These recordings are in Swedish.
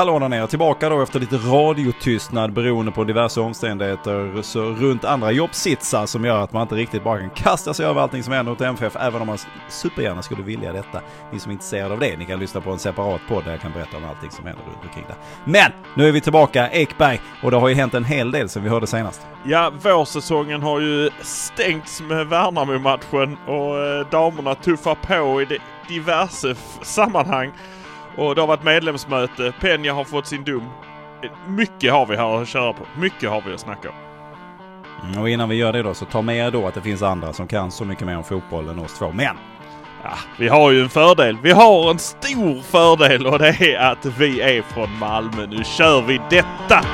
hallå där nere, tillbaka då efter lite radiotystnad beroende på diverse omständigheter så runt andra jobbsitsar som gör att man inte riktigt bara kan kasta sig över allting som händer åt MFF även om man supergärna skulle vilja detta. Ni som är intresserade av det, ni kan lyssna på en separat podd där jag kan berätta om allting som händer runt omkring där. Men nu är vi tillbaka, Ekberg, och det har ju hänt en hel del sen vi hörde senast. Ja, vårsäsongen har ju stängts med Värnamo-matchen och eh, damerna tuffar på i diverse sammanhang. Och det har varit medlemsmöte. Penja har fått sin dom. Mycket har vi här att köra på. Mycket har vi att snacka om. Mm, och innan vi gör det då så ta med er då att det finns andra som kan så mycket mer om fotboll än oss två. Men! Ja, vi har ju en fördel. Vi har en stor fördel och det är att vi är från Malmö. Nu kör vi detta!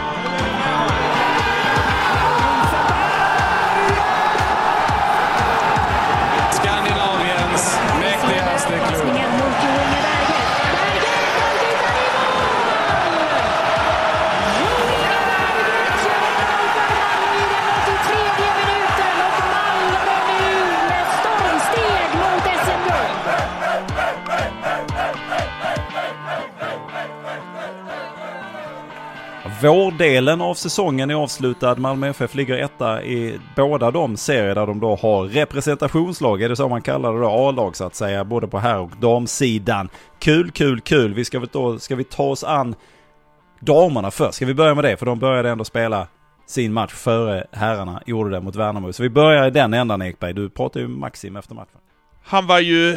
Vårdelen av säsongen är avslutad. Malmö FF ligger etta i båda de serier där de då har representationslag. Är det så man kallar det då? A-lag så att säga. Både på herr och damsidan. Kul, kul, kul. Vi ska, väl då, ska vi ta oss an damerna först? Ska vi börja med det? För de började ändå spela sin match före herrarna gjorde det mot Värnamo. Så vi börjar i den ändan Ekberg. Du pratar ju Maxim efter matchen. Han var ju,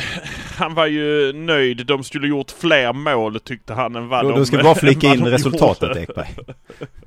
han var ju nöjd. De skulle gjort fler mål tyckte han än vad jo, de Du ska bara flika in resultatet Ekberg.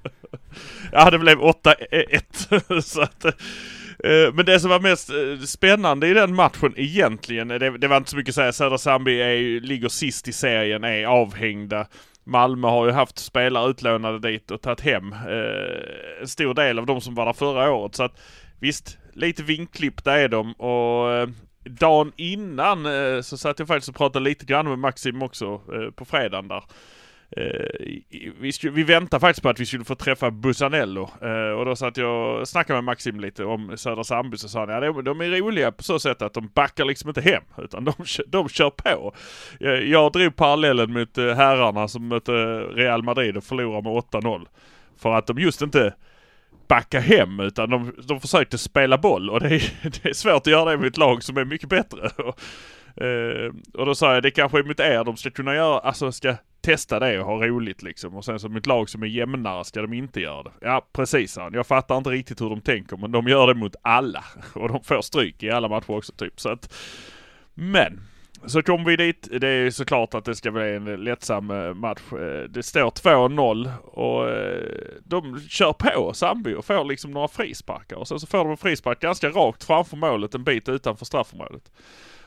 ja, det blev 8-1. så att, eh, men det som var mest eh, spännande i den matchen egentligen, det, det var inte så mycket att säga. Södra Sandby ligger sist i serien, är avhängda. Malmö har ju haft spelare utlånade dit och tagit hem eh, en stor del av de som var där förra året. Så att visst, lite vinklippta är de och eh, dagen innan eh, så satt jag faktiskt och pratade lite grann med Maxim också eh, på fredagen där. Eh, vi, skulle, vi väntade faktiskt på att vi skulle få träffa Busanello eh, och då satt jag och snackade med Maxim lite om Södra Sandby så sa han ja de, de är roliga på så sätt att de backar liksom inte hem utan de, de kör på. Jag, jag drog parallellen mot eh, herrarna som mötte Real Madrid och förlorade med 8-0. För att de just inte backa hem utan de, de försökte spela boll och det är, det är svårt att göra det med ett lag som är mycket bättre. Och, eh, och då sa jag det kanske är mot er de ska kunna göra, alltså ska testa det och ha roligt liksom. Och sen som ett lag som är jämnare ska de inte göra det. Ja precis han. Jag fattar inte riktigt hur de tänker men de gör det mot alla. Och de får stryk i alla matcher också typ. Så att, men så kommer vi dit. Det är såklart att det ska bli en lättsam eh, match. Eh, det står 2-0 och eh, de kör på Sandby och får liksom några frisparkar. Och sen så får de en frispark ganska rakt framför målet en bit utanför straffområdet.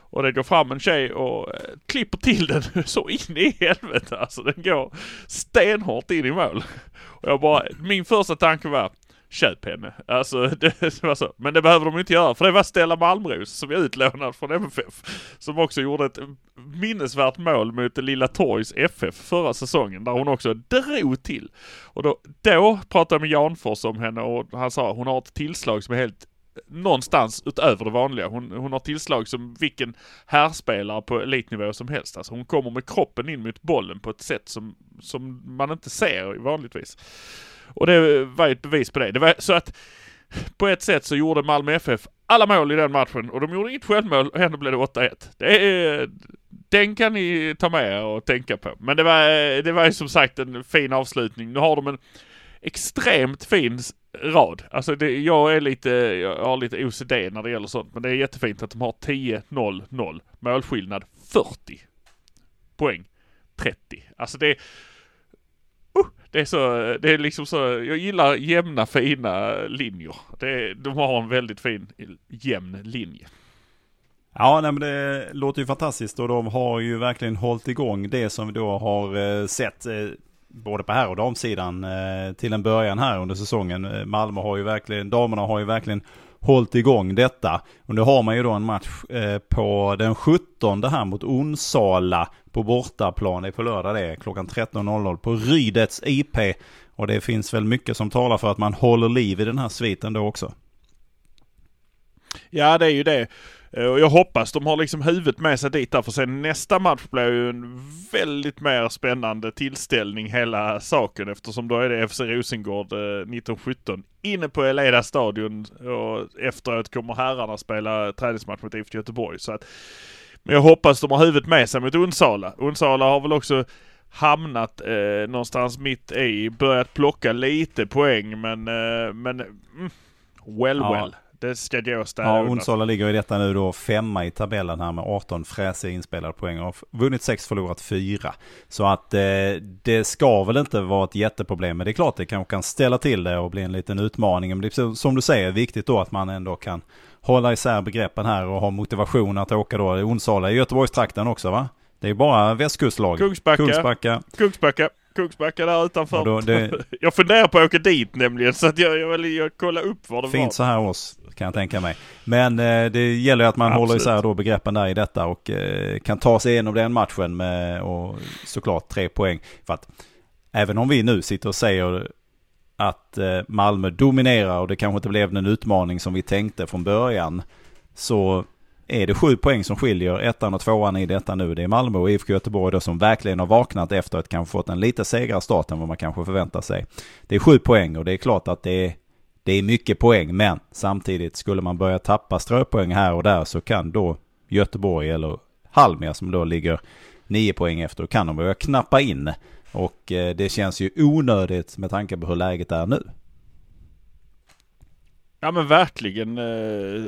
Och det går fram en tjej och klipper till den så in i helvete alltså. Den går stenhårt in i mål. Och jag bara, min första tanke var köp henne. Alltså det var så. Men det behöver de inte göra för det var Stella Malmros som är utlånad från MFF. Som också gjorde ett minnesvärt mål mot Lilla Torgs FF förra säsongen där hon också drog till. Och då, då pratade jag med Janfors om henne och han sa att hon har ett tillslag som är helt någonstans utöver det vanliga. Hon, hon har tillslag som vilken härspelare på elitnivå som helst. Alltså hon kommer med kroppen in mot bollen på ett sätt som, som man inte ser vanligtvis. Och det var ju ett bevis på det. det var, så att på ett sätt så gjorde Malmö FF alla mål i den matchen och de gjorde inget självmål och ändå blev det 8-1. Det är, den kan ni ta med er och tänka på. Men det var, det var ju som sagt en fin avslutning. Nu har de en extremt fin rad. Alltså det, jag är lite, jag har lite OCD när det gäller sånt. Men det är jättefint att de har 10-0-0. Målskillnad 40. Poäng 30. Alltså det Uh, det är så, det är liksom så, jag gillar jämna fina linjer. Det, de har en väldigt fin jämn linje. Ja, nej, men det låter ju fantastiskt och de har ju verkligen hållit igång det som vi då har eh, sett eh, både på här och damsidan eh, till en början här under säsongen. Malmö har ju verkligen, damerna har ju verkligen hållit igång detta. Och nu har man ju då en match eh, på den 17 här mot Onsala på bortaplan. Det är på lördag det är klockan 13.00 på Rydets IP. Och det finns väl mycket som talar för att man håller liv i den här sviten då också. Ja det är ju det. Eh, och jag hoppas de har liksom huvudet med sig dit där för sen nästa match blir ju en väldigt mer spännande tillställning hela saken eftersom då är det FC Rosengård eh, 1917 inne på Eleda stadion och efteråt kommer herrarna spela träningsmatch mot IFK Göteborg. Så att, men jag hoppas de har huvudet med sig mot Onsala. Onsala har väl också hamnat eh, någonstans mitt i, börjat plocka lite poäng men, eh, men mm, well Ja. well. Det ska gå städa Ja. Onsala ligger i detta nu då femma i tabellen här med 18 fräsiga inspelade poäng och vunnit 6, förlorat 4. Så att eh, det ska väl inte vara ett jätteproblem, men det är klart det kanske kan ställa till det och bli en liten utmaning. Men det är som du säger, viktigt då att man ändå kan hålla isär begreppen här och ha motivation att åka då. Onsala i Göteborgstrakten också va? Det är bara västkustlag. Kungsbacka. Kungsbacka. Kungsbacka. Kungsbacka där utanför. Då, det Jag funderar på att åka dit nämligen så att jag, jag vill jag kolla upp var det var. fint så här års kan jag tänka mig. Men eh, det gäller ju att man Absolut. håller isär då begreppen där i detta och eh, kan ta sig igenom den matchen med och såklart tre poäng. För att även om vi nu sitter och säger att eh, Malmö dominerar och det kanske inte blev den utmaning som vi tänkte från början. Så är det sju poäng som skiljer ettan och tvåan i detta nu. Det är Malmö och IFK Göteborg då som verkligen har vaknat efter att kanske fått en lite segrare start än vad man kanske förväntar sig. Det är sju poäng och det är klart att det är, det är mycket poäng. Men samtidigt skulle man börja tappa ströpoäng här och där så kan då Göteborg eller Halmia som då ligger nio poäng efter, kan de börja knappa in. Och eh, det känns ju onödigt med tanke på hur läget är nu. Ja men verkligen. eh,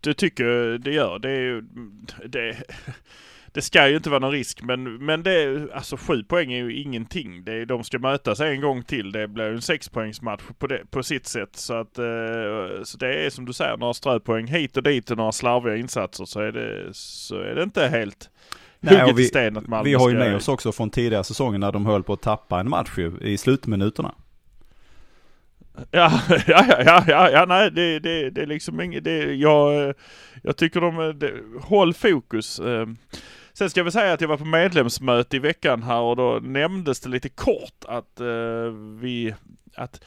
Det tycker jag det gör. Det, är det, det ska ju inte vara någon risk men, men det är, alltså sju poäng är ju ingenting. Det är, de ska mötas en gång till. Det blir ju en sexpoängsmatch på, det, på sitt sätt. Så att eh, så det är som du säger några ströpoäng hit och dit och några slarviga insatser så är det, så är det inte helt Nej, och i vi, sten att Malmö vi har ju med oss också från tidigare säsonger när de höll på att tappa en match ju, i slutminuterna. Ja, ja, ja, ja, ja, nej det, det, det är liksom inget, det, jag, jag tycker de, eh, det, håll fokus. Ehm. Sen ska vi säga att jag var på medlemsmöte i veckan här och då nämndes det lite kort att eh, vi, att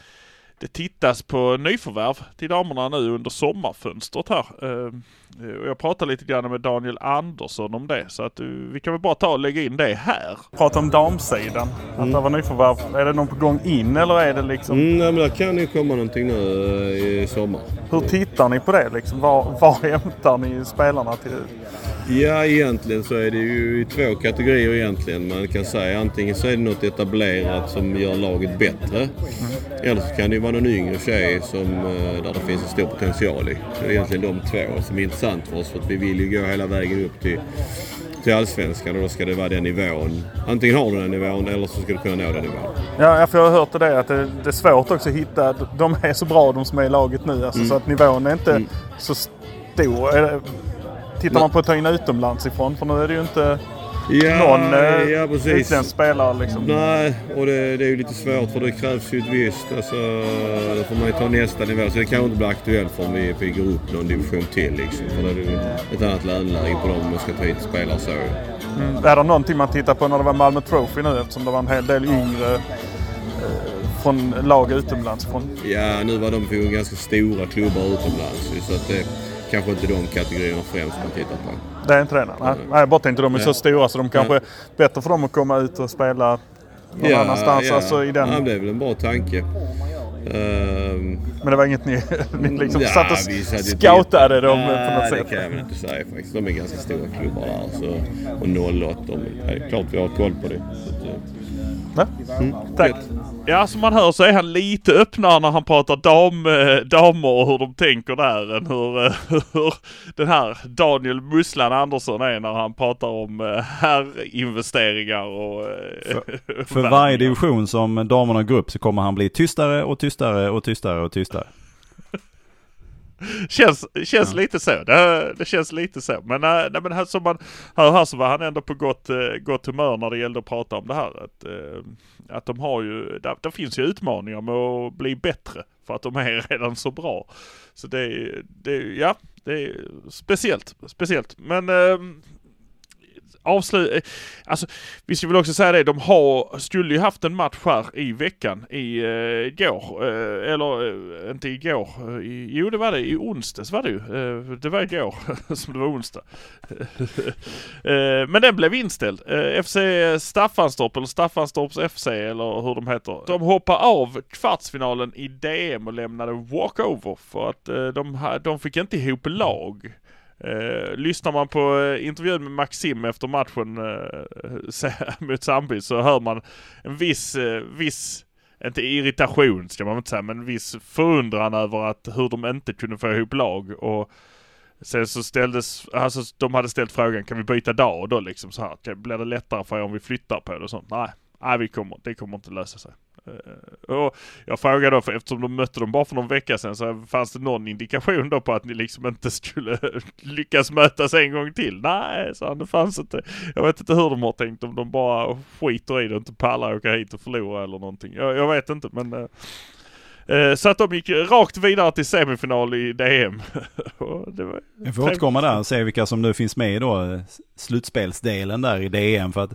det tittas på nyförvärv till damerna nu under sommarfönstret här. Ehm. Eh, jag pratade lite grann med Daniel Andersson om det så att eh, vi kan väl bara ta och lägga in det här. Prata om damsidan, att det var nyförvärv. Är det någon på gång in eller är det liksom Mm, nej, men det kan ju komma någonting nu eh, i sommar. Hur tittar ni på det? Liksom, var, var hämtar ni spelarna till? Ja, egentligen så är det ju i två kategorier egentligen. Man kan säga antingen så är det något etablerat som gör laget bättre. Eller så kan det ju vara någon yngre tjej som, där det finns en stor potential i. Det är egentligen de två som är intressant för oss. För att vi vill ju gå hela vägen upp till, till Allsvenskan och då ska det vara den nivån. Antingen har du den nivån eller så ska du kunna nå den nivån. Ja, för jag har hört det att det, det är svårt också att hitta. De är så bra de som är i laget nu. Alltså, Så att nivån är inte Mm. så stor. Tittar man på att ta in utomlands ifrån, för nu är det ju inte Ja, någon eh, ja utländsk spelare liksom. Nej, och det, det är ju lite svårt för det krävs ju ett visst... Alltså, då får man ju ta nästa nivå. Så det kanske inte blir aktuellt förrän vi, vi går upp någon division till liksom. För då är det ju ett annat löneläge på dem om man ska ta hit spelare så. Mm. Är det någonting man tittar på när det var Malmö Trophy nu eftersom det var en hel del yngre eh, från lag utomlands? Från, Ja, nu var de ju ganska stora klubbar utomlands så att det kanske inte de kategorierna främst man tittar på. det är inte det? Nej, nej jag bara tänkte de är så Ja. stora så de kanske är bättre för dem att komma ut och spela någon annanstans. Alltså i den. ja, det är väl en bra tanke. Ehm, Men det var inget ni, ni liksom ja, satt och scoutade dem på Nej, något sätt? det kan jag väl inte säga faktiskt. De är ganska stora klubbar där. Så, och 08, de, det är klart vi har koll på det. Så eh, Ja. Tack. Ja, som man hör så är han lite öppnare när han pratar dam, eh, damer och hur de tänker där än hur, eh, hur den här Daniel Musslan Andersson är när han pratar om eh, herrinvesteringar och... eh, För varje division som damerna går upp så kommer han bli tystare och tystare och tystare och tystare. Känns, känns lite så. Det, det känns lite så. Men, äh, nej, men här, som man hör här så var han ändå på gott, eh, gott humör när det gällde att prata om det här. Att, eh, att de har ju, där, där finns ju utmaningar med att bli bättre. För att de är redan så bra. Så det är, det ja, det är speciellt. Speciellt. Men eh, avslut... Eh, alltså, vi ska väl också säga det, de har, skulle ju haft en match här i veckan i uh, går. Uh, eller uh, inte igår. Uh, i, jo det var det, i onsdags var det ju. Uh, det var igår som det var onsdag. men den blev inställd. FC Staffanstorp eller Staffanstorps FC eller hur de heter. De hoppar av kvartsfinalen i DM och lämnade walkover för att de, de fick inte ihop lag. Eh, lyssnar man på eh, intervjun med Maxim efter matchen eh, mot Sandby så hör man en viss, eh, viss, inte irritation ska man inte säga, men en viss förundran över att hur de inte kunde få ihop lag. Och sen så ställdes, alltså de hade ställt frågan kan vi byta dag då liksom så här. Blir det lättare för er om vi flyttar på det och sånt? Nej, nej vi kommer, det kommer inte lösa sig. Uh, och jag frågade då, för eftersom de mötte dem bara för någon vecka sedan, så fanns det någon indikation då på att ni liksom inte skulle lyckas mötas en gång till? Nej, så det fanns inte. Jag vet inte hur de har tänkt, om de bara skiter i det och inte pallar åka hit och förlora eller någonting. Jag, jag vet inte, men uh, uh, så att de gick rakt vidare till semifinal i DM. det var Vi får återkomma där och se vilka som nu finns med i då slutspelsdelen där i DM. För att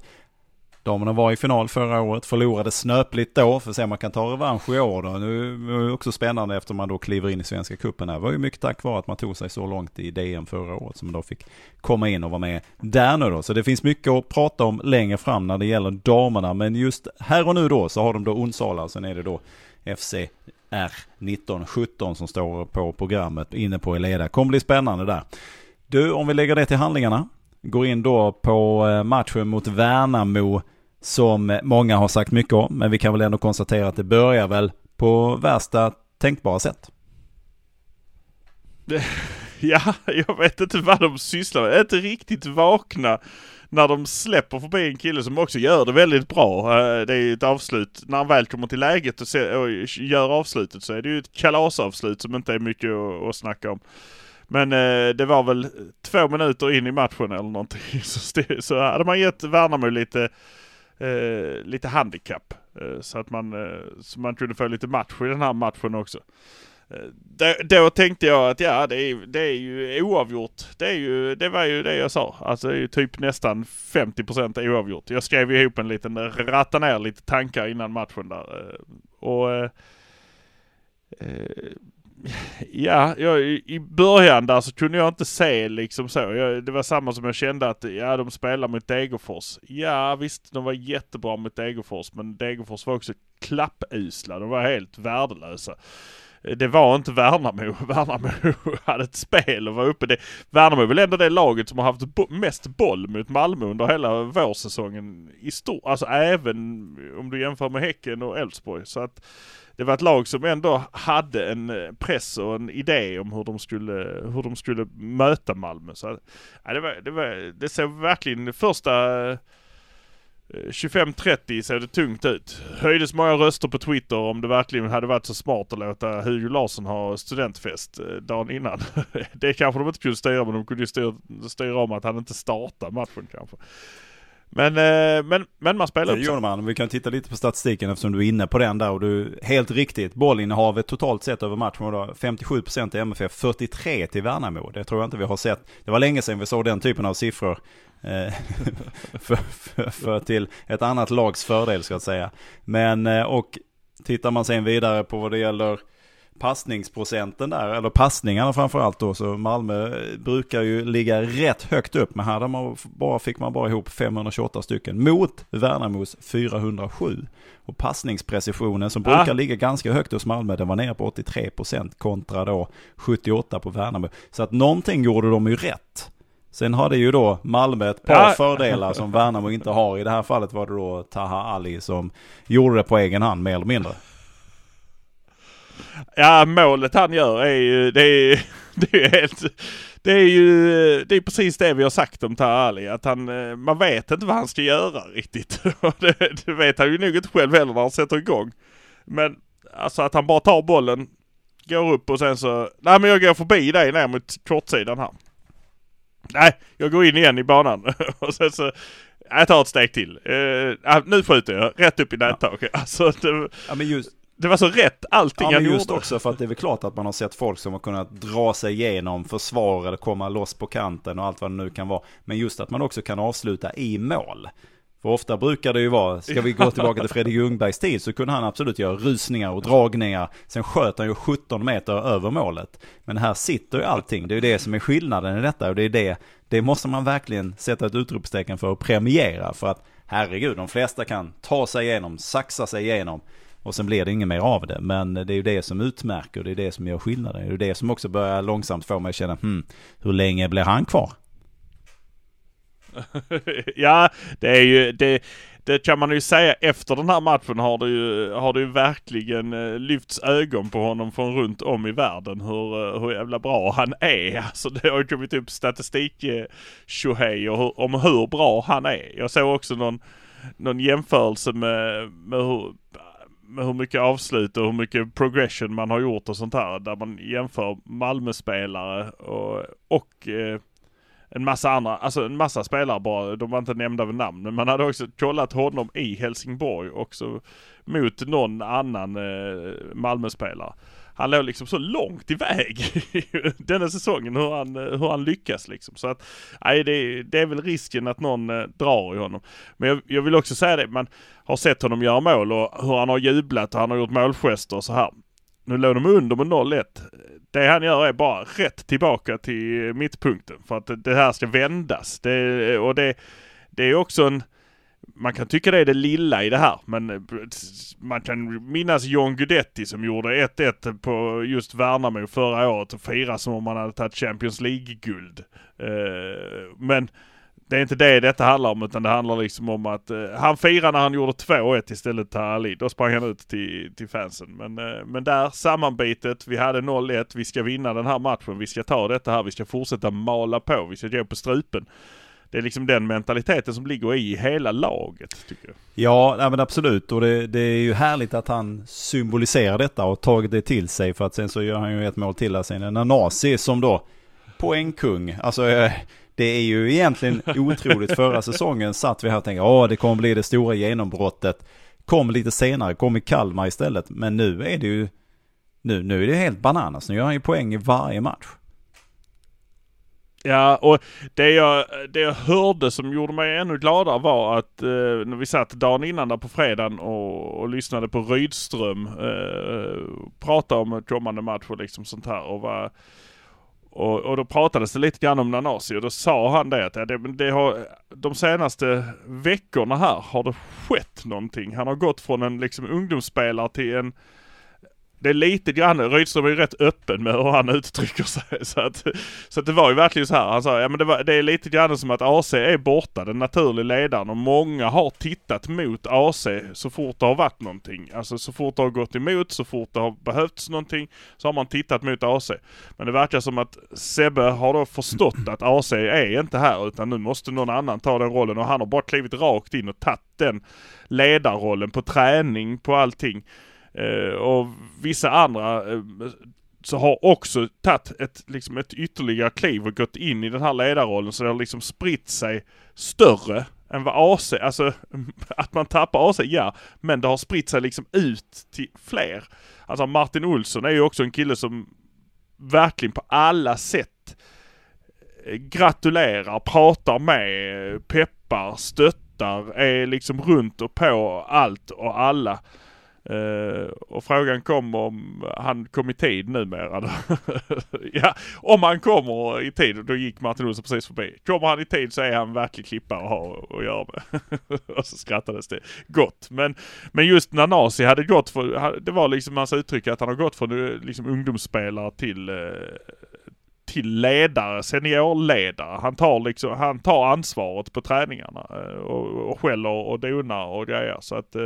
Damerna var i final förra året, förlorade snöpligt då, för att se om man kan ta revansch i år då. Nu är det också spännande efter man då kliver in i Svenska Cupen här. Det var ju mycket tack vare att man tog sig så långt i DM förra året som man då fick komma in och vara med där nu då. Så det finns mycket att prata om längre fram när det gäller damerna, men just här och nu då så har de då Onsala, sen är det då FC R 1917 som står på programmet inne på Eleda. Kommer bli spännande där. Du, om vi lägger det till handlingarna, går in då på eh, matchen mot Värnamo som många har sagt mycket om. Men vi kan väl ändå konstatera att det börjar väl på värsta tänkbara sätt. Ja, jag vet inte vad de sysslar med. Jag är inte riktigt vakna när de släpper förbi en kille som också gör det väldigt bra. Eh, det är ju ett avslut, när han väl kommer till läget och, gör avslutet så är det ju ett kalasavslut som inte är mycket att, snacka om. Men eh, det var väl två minuter in i matchen eller någonting så, så hade man gett Värnamo lite eh, lite handikapp. Eh, så att man, eh, så man kunde få lite match i den här matchen också. Eh, då, då, tänkte jag att ja, det är, det är ju oavgjort. Det, är ju, det var ju det jag sa. Alltså det är ju typ nästan 50% oavgjort. Jag skrev ihop en liten, ratta ner lite tankar innan matchen där. Eh, och eh, eh Ja, jag, i början där så kunde jag inte se liksom så. Jag, det var samma som jag kände att, ja de spelar mot Degerfors. Ja visst, de var jättebra mot Degerfors, men Degerfors var också klappusla. De var helt värdelösa. Det var inte Värnamo. Värnamo hade ett spel och var uppe. Det, Värnamo är väl ändå det laget som har haft bo mest boll mot Malmö under hela vårsäsongen i stort. Alltså även om du jämför med Häcken och Elfsborg. Så att det var ett lag som ändå hade en eh, press och en idé om hur de skulle, hur de skulle möta Malmö. Så, ja, det, var, det, var, det såg verkligen första eh, 25-30 såg det tungt ut. Höjdes många röster på Twitter om det verkligen hade varit så smart att låta Hugo Larsson ha studentfest eh, dagen innan. det kanske de inte kunde styra men de kunde ju styra, styra om att han inte startar matchen kanske. Men, eh, men, men man spelar upp gjorde man. Vi kan titta lite på statistiken eftersom du är inne på den där. Och du, helt riktigt, bollinnehavet totalt sett över matchen var 57% till MFF, 43 till Värnamo. Det tror jag inte vi har sett. Det var länge sedan vi såg den typen av siffror. Eh, för, för, för, till ett annat lags fördel ska jag säga. Men, eh, och tittar man sen vidare på vad det gäller passningsprocenten där, eller passningarna framförallt då, så Malmö brukar ju ligga rätt högt upp, men här man bara, fick man bara ihop 528 stycken mot Värnamos 407. Och passningsprecisionen som brukar ah. ligga ganska högt hos Malmö, den var nere på 83% kontra då 78 på Värnamo. Så att någonting gjorde de ju rätt. Sen hade ju då Malmö ett par ja. fördelar som Värnamo inte har. I det här fallet var det då Taha Ali som gjorde det på egen hand mer eller mindre. Ja, målet han gör är ju, det är, det är helt, det är ju, det är precis det vi har sagt om Tarali Ali. Att han, eh, man vet inte vad han ska göra riktigt. det, det vet han ju nog inte själv heller när han sätter igång. Men alltså att han bara tar bollen, går upp och sen så, nej men jag går förbi dig ner mot kortsidan här. Nej, jag går in igen i banan. och sen så, jag tar ett steg till. Uh, nu skjuter jag rätt upp i nättaket. Ja. Alltså, ja men just det var så rätt allting Ja, han men just gjorde. också för att det är väl klart att man har sett folk som har kunnat dra sig igenom försvar eller komma loss på kanten och allt vad det nu kan vara. Men just att man också kan avsluta i mål. För ofta brukar det ju vara, ska vi gå tillbaka till Fredrik Ljungbergs tid så kunde han absolut göra rusningar och dragningar. Sen sköt han ju 17 meter över målet. Men här sitter ju allting, det är ju det som är skillnaden i detta och det är det, det måste man verkligen sätta ett utropstecken för och premiera. För att herregud, de flesta kan ta sig igenom, saxa sig igenom. Och sen blir det inget mer av det. Men det är ju det som utmärker det är det som gör skillnaden. Det är det som också börjar långsamt få mig att känna, hmm, hur länge blir han kvar? ja, det är ju, det, det kan man ju säga efter den här matchen har det ju, har det ju verkligen eh, lyfts ögon på honom från runt om i världen hur, eh, hur jävla bra han är. Alltså det har ju kommit upp statistik eh, tjohej om hur bra han är. Jag såg också någon, någon jämförelse med, med hur hur mycket avslut och hur mycket progression man har gjort och sånt här. Där man jämför Malmö-spelare och, och eh, en massa andra, alltså en massa spelare bara. De var inte nämnda vid namn. Men man hade också kollat honom i Helsingborg också mot någon annan eh, Malmö-spelare. Han låg liksom så långt iväg denna säsongen hur han, hur han lyckas liksom. Så att, nej det, det är väl risken att någon eh, drar i honom. Men jag, jag vill också säga det, man har sett honom göra mål och hur han har jublat och han har gjort målgester och så här. Nu låg de under med 0-1. Det han gör är bara rätt tillbaka till mittpunkten för att det här ska vändas. Det, och det, det är också en man kan tycka det är det lilla i det här, men eh, man kan minnas John Guidetti som gjorde 1-1 på just Värnamo förra året och fira som om han hade tagit Champions League-guld. Eh, men det är inte det detta handlar om utan det handlar liksom om att eh, han firade när han gjorde 2-1 istället till Ali. Då sprang han ut till, till fansen. Men, eh, men där sammanbitet, vi hade 0-1, vi ska vinna den här matchen, vi ska ta detta här, vi ska fortsätta mala på, vi ska gå på strupen. Det är liksom den mentaliteten som ligger i hela laget tycker jag. Ja, nej, men absolut. Och det, det, är ju härligt att han symboliserar detta och tagit det till sig. För att sen så gör han ju ett mål till här sen. Nanasi som då poängkung. Alltså eh, det är ju egentligen otroligt. Förra säsongen satt vi här och tänkte att det kommer bli det stora genombrottet. Kom lite senare, kom i Kalmar istället. Men nu är det ju, nu, nu är det helt bananas. Nu gör han ju poäng i varje match. Ja, och det jag, det jag hörde som gjorde mig ännu gladare var att eh, när vi satt dagen innan där på fredagen och, och lyssnade på Rydström eh, prata om kommande matcher liksom sånt här och var och, och då pratades det lite grann om Nanasi och då sa han det att ja det, det har, de senaste veckorna här har det skett någonting. Han har gått från en liksom ungdomsspelare till en det är lite grann, Rydström är ju rätt öppen med hur han uttrycker sig. Så att, så att det var ju verkligen så här. Han sa, ja men det, var, det är lite grann som att AC är borta, den naturliga ledaren. Och många har tittat mot AC så fort det har varit någonting. Alltså så fort det har gått emot, så fort det har behövts någonting, så har man tittat mot AC. Men det verkar som att Sebbe har då förstått att AC är inte här, utan nu måste någon annan ta den rollen. Och han har bara klivit rakt in och tagit den ledarrollen på träning, på allting. Eh, och vissa andra eh, så har också tagit ett, liksom ett ytterligare kliv och gått in i den här ledarrollen så det har liksom spritt sig större än vad AC, alltså att man tappar AC, ja. Men det har spritt sig liksom ut till fler. Alltså Martin Olsson är ju också en kille som verkligen på alla sätt eh, gratulerar, pratar med, peppar, stöttar, är liksom runt och på allt och alla. Uh, och frågan kom om han kom i tid numera. ja, om han kommer i tid, då gick Martin Olsson precis förbi. Kommer han i tid så är han verklig klippare att ha att göra med. och så skrattades det gott. Men, men just Nanasi hade gått för, det var liksom hans uttryck att han har gått från eh, liksom ungdomsspelare till uh, till ledare, seniorledare. Han tar liksom, han tar ansvaret på träningarna och, och skäller och donar och grejer. Så att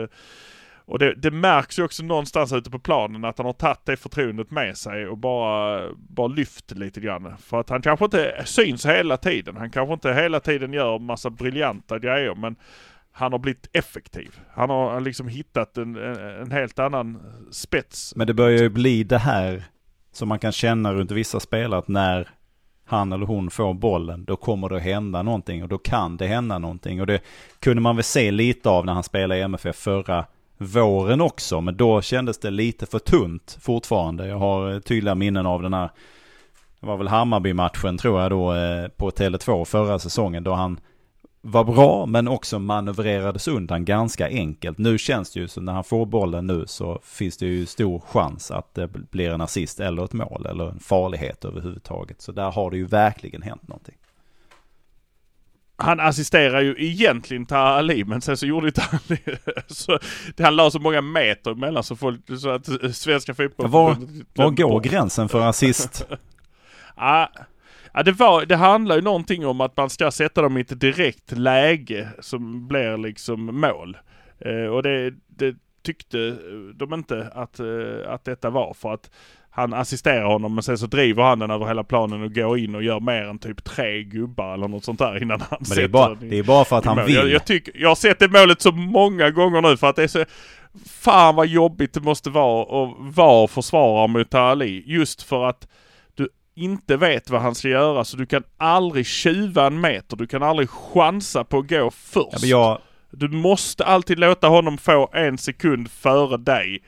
och det, det, märks ju också någonstans ute på planen att han har tagit det förtroendet med sig och bara, bara lyft lite grann. För att han kanske inte syns hela tiden. Han kanske inte hela tiden gör massa briljanta grejer men han har blivit effektiv. Han har liksom hittat en, en helt annan spets. Men det börjar ju bli det här som man kan känna runt vissa spelare att när han eller hon får bollen, då kommer det att hända någonting och då kan det hända någonting. Och det kunde man väl se lite av när han spelade i MFF förra våren också. Men då kändes det lite för tunt fortfarande. Jag har eh, tydliga minnen av den här, det var väl Hammarby-matchen tror jag då eh, på Tele2 förra säsongen. Då han var bra men också manövrerades undan ganska enkelt. Nu känns det ju som när han får bollen nu så finns det ju stor chans att det blir en assist eller ett mål eller en farlighet överhuvudtaget. Så där har det ju verkligen hänt någonting. Han assisterar ju egentligen Taha Ali men sen så gjorde inte han så Han la så många meter emellan så, folk, så att svenska fotbollförbundet... Var, var går gränsen för assist? ah, Ja, det, var, det handlar ju någonting om att man ska sätta dem i ett direkt läge som blir liksom mål. Eh, och det, det, tyckte de inte att, eh, att detta var för att han assisterar honom men sen så driver han den över hela planen och går in och gör mer än typ tre gubbar eller något sånt där innan han Men det är bara, det är bara för att han vill. Jag, jag, tycker, jag har sett det målet så många gånger nu för att det är så Fan vad jobbigt det måste vara att vara försvarare mot Ali. Just för att inte vet vad han ska göra så du kan aldrig tjuva en meter. Du kan aldrig chansa på att gå först. Ja, jag... Du måste alltid låta honom få en sekund före dig.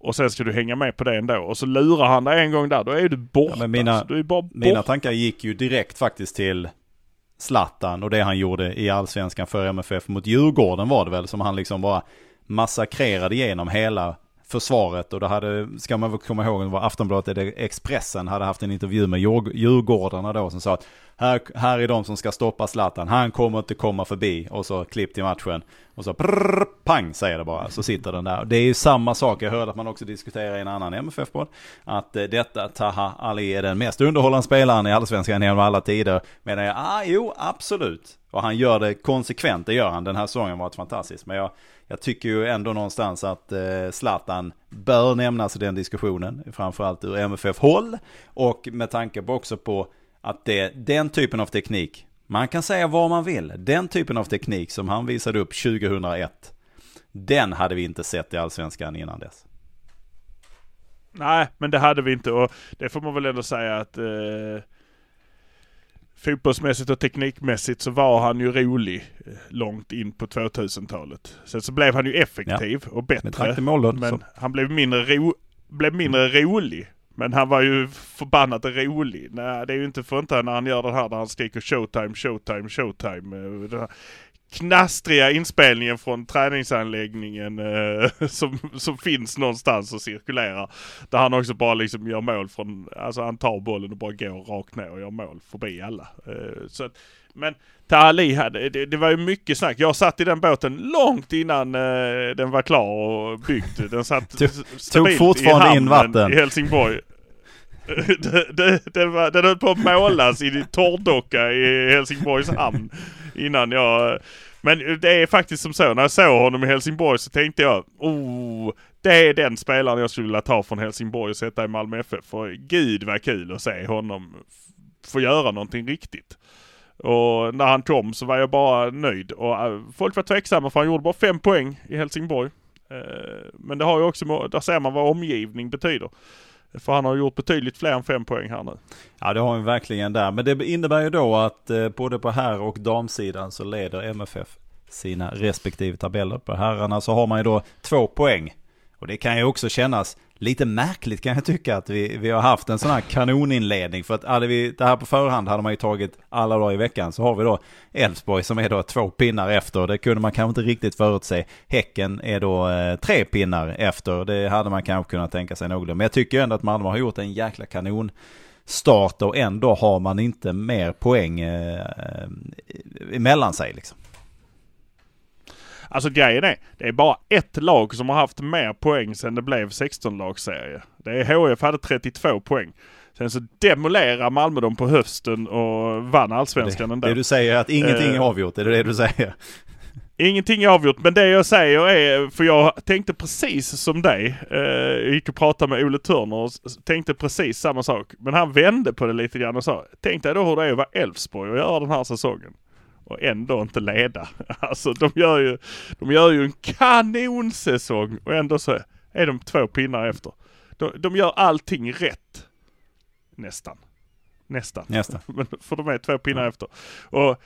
Och sen ska du hänga med på det ändå. Och så lurar han dig en gång där, då är du borta. Ja, mina, du är bara borta. mina tankar gick ju direkt faktiskt till Zlatan och det han gjorde i Allsvenskan för MFF mot Djurgården var det väl som han liksom bara massakrerade igenom hela försvaret och det hade, ska man väl komma ihåg, det var Aftonbladet eller Expressen hade haft en intervju med Djurgårdarna då som sa att här, här är de som ska stoppa Zlatan, han kommer inte komma förbi och så klipp till matchen och så prrr, pang säger det bara så sitter den där. Det är ju samma sak, jag hörde att man också diskuterar i en annan MFF-podd att eh, detta Taha Ali är den mest underhållande spelaren i Allsvenskan genom alla tider. Medan jag, ah jo absolut. Och han gör det konsekvent, det gör han. Den här säsongen var varit fantastisk. Men jag, jag tycker ju ändå någonstans att eh, Zlatan bör nämnas i den diskussionen. Framförallt ur MFF-håll. Och med tanke på också på att det, den typen av teknik, man kan säga vad man vill, den typen av teknik som han visade upp 2001, den hade vi inte sett i allsvenskan innan dess. Nej, men det hade vi inte och det får man väl ändå säga att eh fotbollsmässigt och teknikmässigt så var han ju rolig eh, långt in på 2000-talet. Sen så blev han ju effektiv ja. och bättre. Målen, men så. han blev mindre, ro, blev mindre rolig. Men han var ju förbannat rolig. Nej, det är ju inte för inte när han gör det här där han skriker showtime, showtime, showtime. Knastriga inspelningen från träningsanläggningen eh, som, som finns någonstans och cirkulerar. Där han också bara liksom gör mål från, alltså han tar bollen och bara går rakt ner och gör mål förbi alla. Eh, så att, men Tali hade, det, det, var ju mycket snack. Jag satt i den båten långt innan eh, den var klar och byggd. Den satt Tog fortfarande in vatten i Helsingborg. det, det, det var, den höll på att målas i torrdocka i Helsingborgs hamn innan jag... Men det är faktiskt som så, när jag såg honom i Helsingborg så tänkte jag, oh, det är den spelaren jag skulle vilja ta från Helsingborg och sätta i Malmö FF. För gud vad kul att se honom få göra någonting riktigt. Och när han kom så var jag bara nöjd. Och äh, folk var tveksamma för han gjorde bara fem poäng i Helsingborg. Eh, men det har ju också, där ser man vad omgivning betyder. För han har gjort betydligt fler än fem poäng här nu. Ja det har han verkligen där. Men det innebär ju då att eh, både på herr och damsidan så leder MFF sina respektive tabeller. På herrarna så har man ju då två poäng. Och det kan ju också kännas lite märkligt kan jag tycka att vi, vi har haft en sån här kanoninledning. För att hade vi det här på förhand hade man ju tagit alla dagar i veckan. Så har vi då Elfsborg som är då två pinnar efter. Det kunde man kanske inte riktigt förutse. Häcken är då eh, tre pinnar efter. Det hade man kanske kunnat tänka sig något. Men jag tycker ändå att Malmö har gjort en jäkla kanon start och ändå har man inte mer poäng eh, emellan sig liksom. Alltså grejen är, det är bara ett lag som har haft mer poäng sedan det blev 16-lagsserie. Det är HF hade 32 poäng. Sen så demolerar Malmö dem på hösten och vann allsvenskan det, ändå. Det du säger är att ingenting är eh. avgjort, är det det du säger? Ingenting är avgjort, men det jag säger är, för jag tänkte precis som dig. Eh, gick och pratade med Ole Törner och tänkte precis samma sak. Men han vände på det lite grann och sa, tänk dig då hur det är att vara Elfsborg och göra den här säsongen och ändå inte leda. Alltså de gör ju, de gör ju en kanonsäsong och ändå så är de två pinnar efter. De, de gör allting rätt. Nästan. Nästan. Nästan. För de är två pinnar ja. efter. Och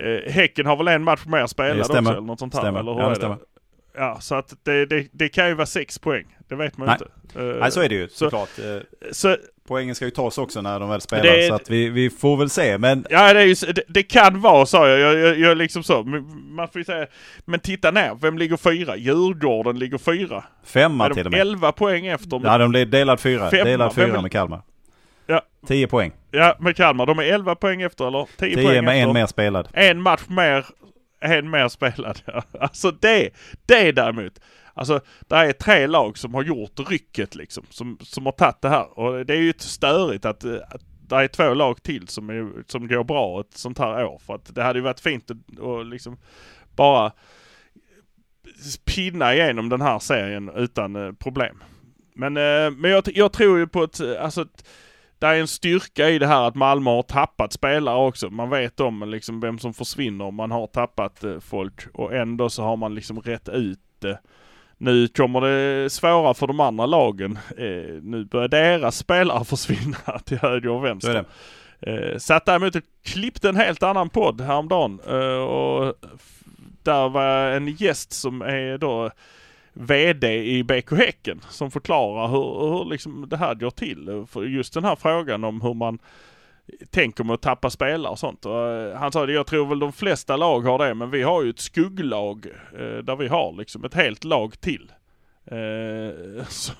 eh, Häcken har väl en match mer spelad också eller något sånt här? Stämmer. Eller hur ja, det stämmer. Ja, så att det, det, det kan ju vara sex poäng. Det vet man Nej. inte. Eh, Nej, så är det ju så- såklart. Eh, Så, Poängen ska ju tas också när de väl spelar. Det- Så att vi, vi får väl se. Men ja, det, är ju, det, det kan vara så. Jag, jag, jag, jag liksom så. Man får ju säga, men titta ner. Vem ligger fyra? Djurgården ligger fyra. femma till och med. 11 poäng efter? Ja, de blir delad fyra. Femma. Delad fyra med Kalmar. Ja. 10 poäng. Ja, med Kalmar. De är 11 poäng efter eller 10, 10 poäng med efter. en mer spelad. En match mer, en mer spelad. Ja. Alltså det, det däremot. Alltså, det är tre lag som har gjort rycket liksom. Som, som har tagit det här. Och det är ju störigt att, eh, att det är två lag till som, är, som går bra ett sånt här år. För att det hade ju varit fint att och liksom bara pinna igenom den här serien utan eh, problem. Men, eh, men jag, jag tror ju på ett, alltså ett, det är en styrka i det här att Malmö har tappat spelare också. Man vet om liksom vem som försvinner om man har tappat folk och ändå så har man liksom rätt ut det. Nu kommer det svåra för de andra lagen. Eh, nu börjar deras spelare försvinna till höger och Så är vänster. det. Eh, satt däremot och klippte en helt annan podd häromdagen. Eh, och där var en gäst som är då VD i BK Häcken som förklarar hur, hur liksom det här går till. För just den här frågan om hur man tänker med att tappa spelare och sånt. Och, eh, han sa det, jag tror väl de flesta lag har det, men vi har ju ett skugglag eh, där vi har liksom ett helt lag till. Eh, så,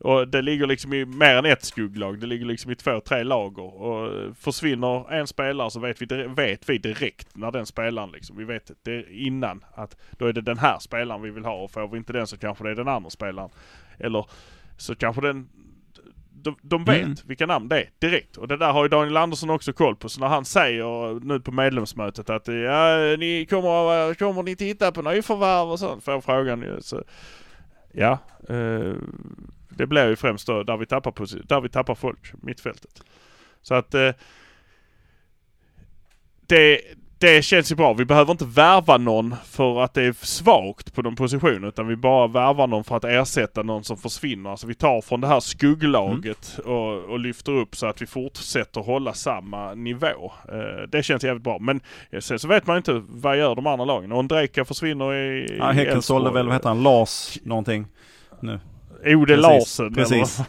och det ligger liksom i mer än ett skugglag. Det ligger liksom i två, tre lager. Och försvinner en spelare så vet vi, vet vi direkt när den spelaren liksom, vi vet det innan att då är det den här spelaren vi vill ha och får vi inte den så kanske det är den andra spelaren. Eller så kanske den de, de vet Mm. vilka namn det är direkt. Och det där har ju Daniel Andersson också koll på. Så när han säger nu på medlemsmötet att ja, ni kommer, kommer ni titta på nyförvärv och sånt? Får frågan ju. Så, ja, eh, det blir ju främst då där vi tappar, där vi tappar folk, mittfältet. Så att eh, det, det känns ju bra. Vi behöver inte värva någon för att det är svagt på någon position utan vi bara värvar någon för att ersätta någon som försvinner. Alltså vi tar från det här skugglaget och, och lyfter upp så att vi fortsätter hålla samma nivå. Eh, det känns jävligt bra. Men eh, sen så vet man inte vad gör de andra lagen. Ondrejka försvinner i, Ja, Häcken sålde väl, vad heter han, Lars någonting. Nu. Ode Larsen. precis.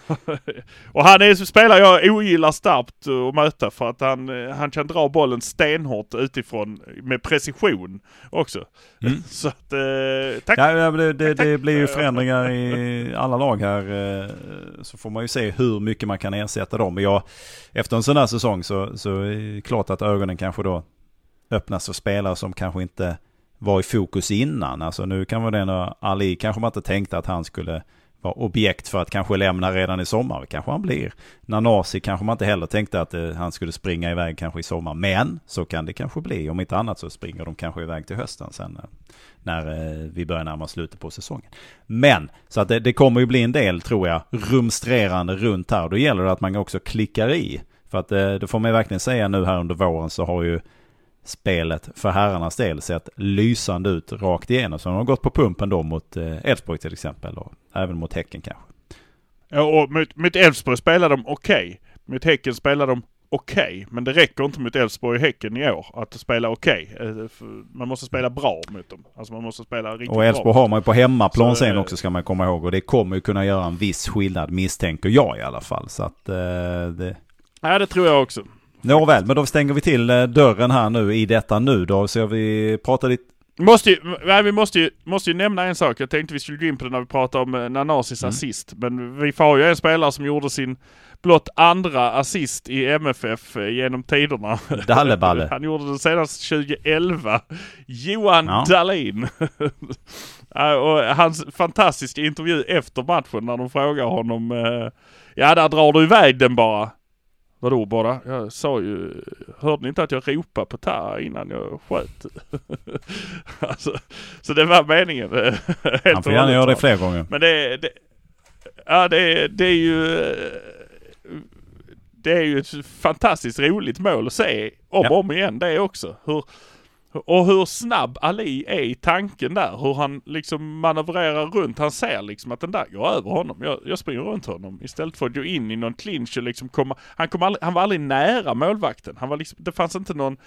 Och han är spelare jag ogillar starkt att möta för att han, eh, han kan dra bollen stenhårt utifrån med precision också. Mm. Så att, eh, tack. Ja, det, det, Tack. det blir ju förändringar i alla lag här. eh, Så får man ju se hur mycket man kan ersätta dem. Jag, efter en sån här säsong så, så är det klart att ögonen kanske då öppnas för spelare som kanske inte var i fokus innan. Alltså nu kan vara den Ali kanske man inte tänkte att han skulle ja, objekt för att kanske lämna redan i sommar. Det kanske han blir. Nanasi kanske man inte heller tänkte att eh, han skulle springa iväg kanske i sommar. Men så kan det kanske bli. Om inte annat så springer de kanske iväg till hösten sen. eh, när eh, vi börjar närma oss slutet på säsongen. Men, så att det, det kommer ju bli en del, tror jag, rumstrerande runt här. Då gäller det att man också klickar i. För att eh, det får man ju verkligen säga nu här under våren så har ju spelet för herrarnas del sett lysande ut rakt igenom. Så de har gått på pumpen då mot eh, Elfsborg till exempel och även mot Häcken kanske. Ja, och mot, Elfsborg spelar de okej. Mot Häcken spelar de okej. Men det räcker inte mot Elfsborg och Häcken i år att spela okej. Eh, för Man måste spela bra mot dem. Alltså man måste spela riktigt Och Elfsborg bra. har man ju på hemmaplan Så, sen eh, också ska man komma ihåg. Och det kommer ju kunna göra en viss skillnad misstänker jag i alla fall. Så att eh, det... Ja, det tror jag också. Nåväl, men då stänger vi till eh, dörren här nu i detta nu då. Så vi pratar lite... Måste ju, nej, vi måste ju, måste ju nämna en sak. Jag tänkte vi skulle gå in på det när vi pratade om eh, Nanasis Mm. assist. Men vi får ju en spelare som gjorde sin blott andra assist i MFF eh, genom tiderna. Dalleballe. Han gjorde det senast 2011. Johan Ja. Dahlin. Och hans fantastiska intervju efter matchen när de frågar honom. Ja, där drar du iväg den bara. Vadå bara? Jag sa ju, hörde ni inte att jag ropade på Tara innan jag sköt? alltså, så det var meningen. Han får gärna göra det fler gånger. Men det, det ja det, det är ju det är ju ett fantastiskt roligt mål att se om och Ja. om igen det också. Hur, och hur snabb Ali är i tanken där. Hur han liksom manövrerar runt. Han ser liksom att den där går över honom. Jag, jag springer runt honom istället för att gå in i någon clinch och liksom komma. Han, kom aldrig, han var aldrig nära målvakten. Han var liksom, det fanns inte någon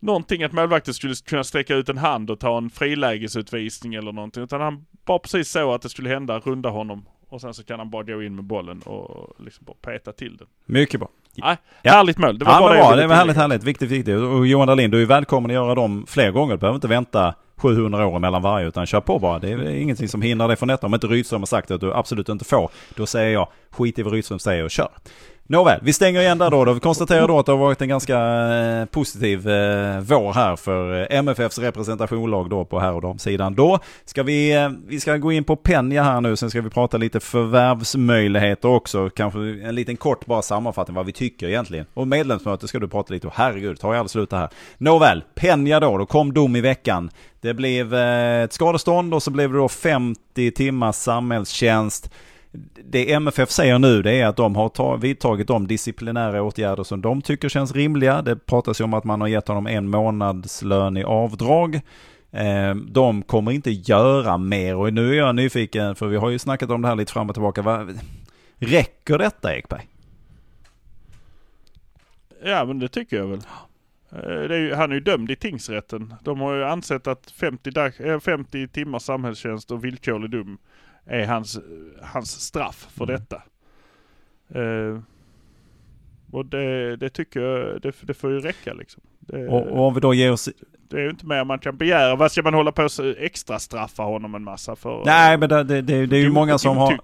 någonting att målvakten skulle kunna sträcka ut en hand och ta en frilägesutvisning eller någonting. Utan han bara precis så att det skulle hända, runda honom. Och sen så kan han bara gå in med bollen och liksom bara peta till den. Mycket bra. Nej, Ja. härligt mål. Det var ja, bara det bra. Det var härligt, härligt. Viktigt, viktigt. Och Johan Dahlin, du är välkommen att göra dem fler gånger. Du behöver inte vänta 700 år mellan varje, utan kör på bara. Det är ingenting som hindrar dig från detta. Om inte Rydström har sagt att du absolut inte får, då säger jag skit i vad Rydström säger och kör. Nåväl, vi stänger igen där då. då. Vi konstaterar då att det har varit en ganska eh, positiv eh, vår här för eh, MFFs representationlag då på här och damsidan. Då ska vi, eh, vi ska gå in på Penja här nu, sen ska vi prata lite förvärvsmöjligheter också. Kanske en liten kort bara sammanfattning vad vi tycker egentligen. Och medlemsmöte ska du prata lite om. Herregud, tar jag aldrig slut det här. Nåväl, Penja då, då kom dom i veckan. Det blev eh, ett skadestånd och så blev det då 50 timmars samhällstjänst. Det MFF säger nu det är att de har ta- vidtagit de disciplinära åtgärder som de tycker känns rimliga. Det pratas ju om att man har gett honom en månadslön i avdrag. Eh, de kommer inte göra mer och nu är jag nyfiken för vi har ju snackat om det här lite fram och tillbaka. Räcker detta Ekberg? Ja men det tycker jag väl. Eh, det är ju, han är ju dömd i tingsrätten. De har ju ansett att 50, dag, eh, 50 timmars samhällstjänst och villkorlig dom är hans, hans straff för Mm. detta. Eh, och det, det tycker jag, det, det får ju räcka liksom. Det, Och, och om vi då ger oss... det är ju inte mer man kan begära. Vad ska man hålla på och extra straffa honom en massa för? Nej men det, det, det, det är ju många som har...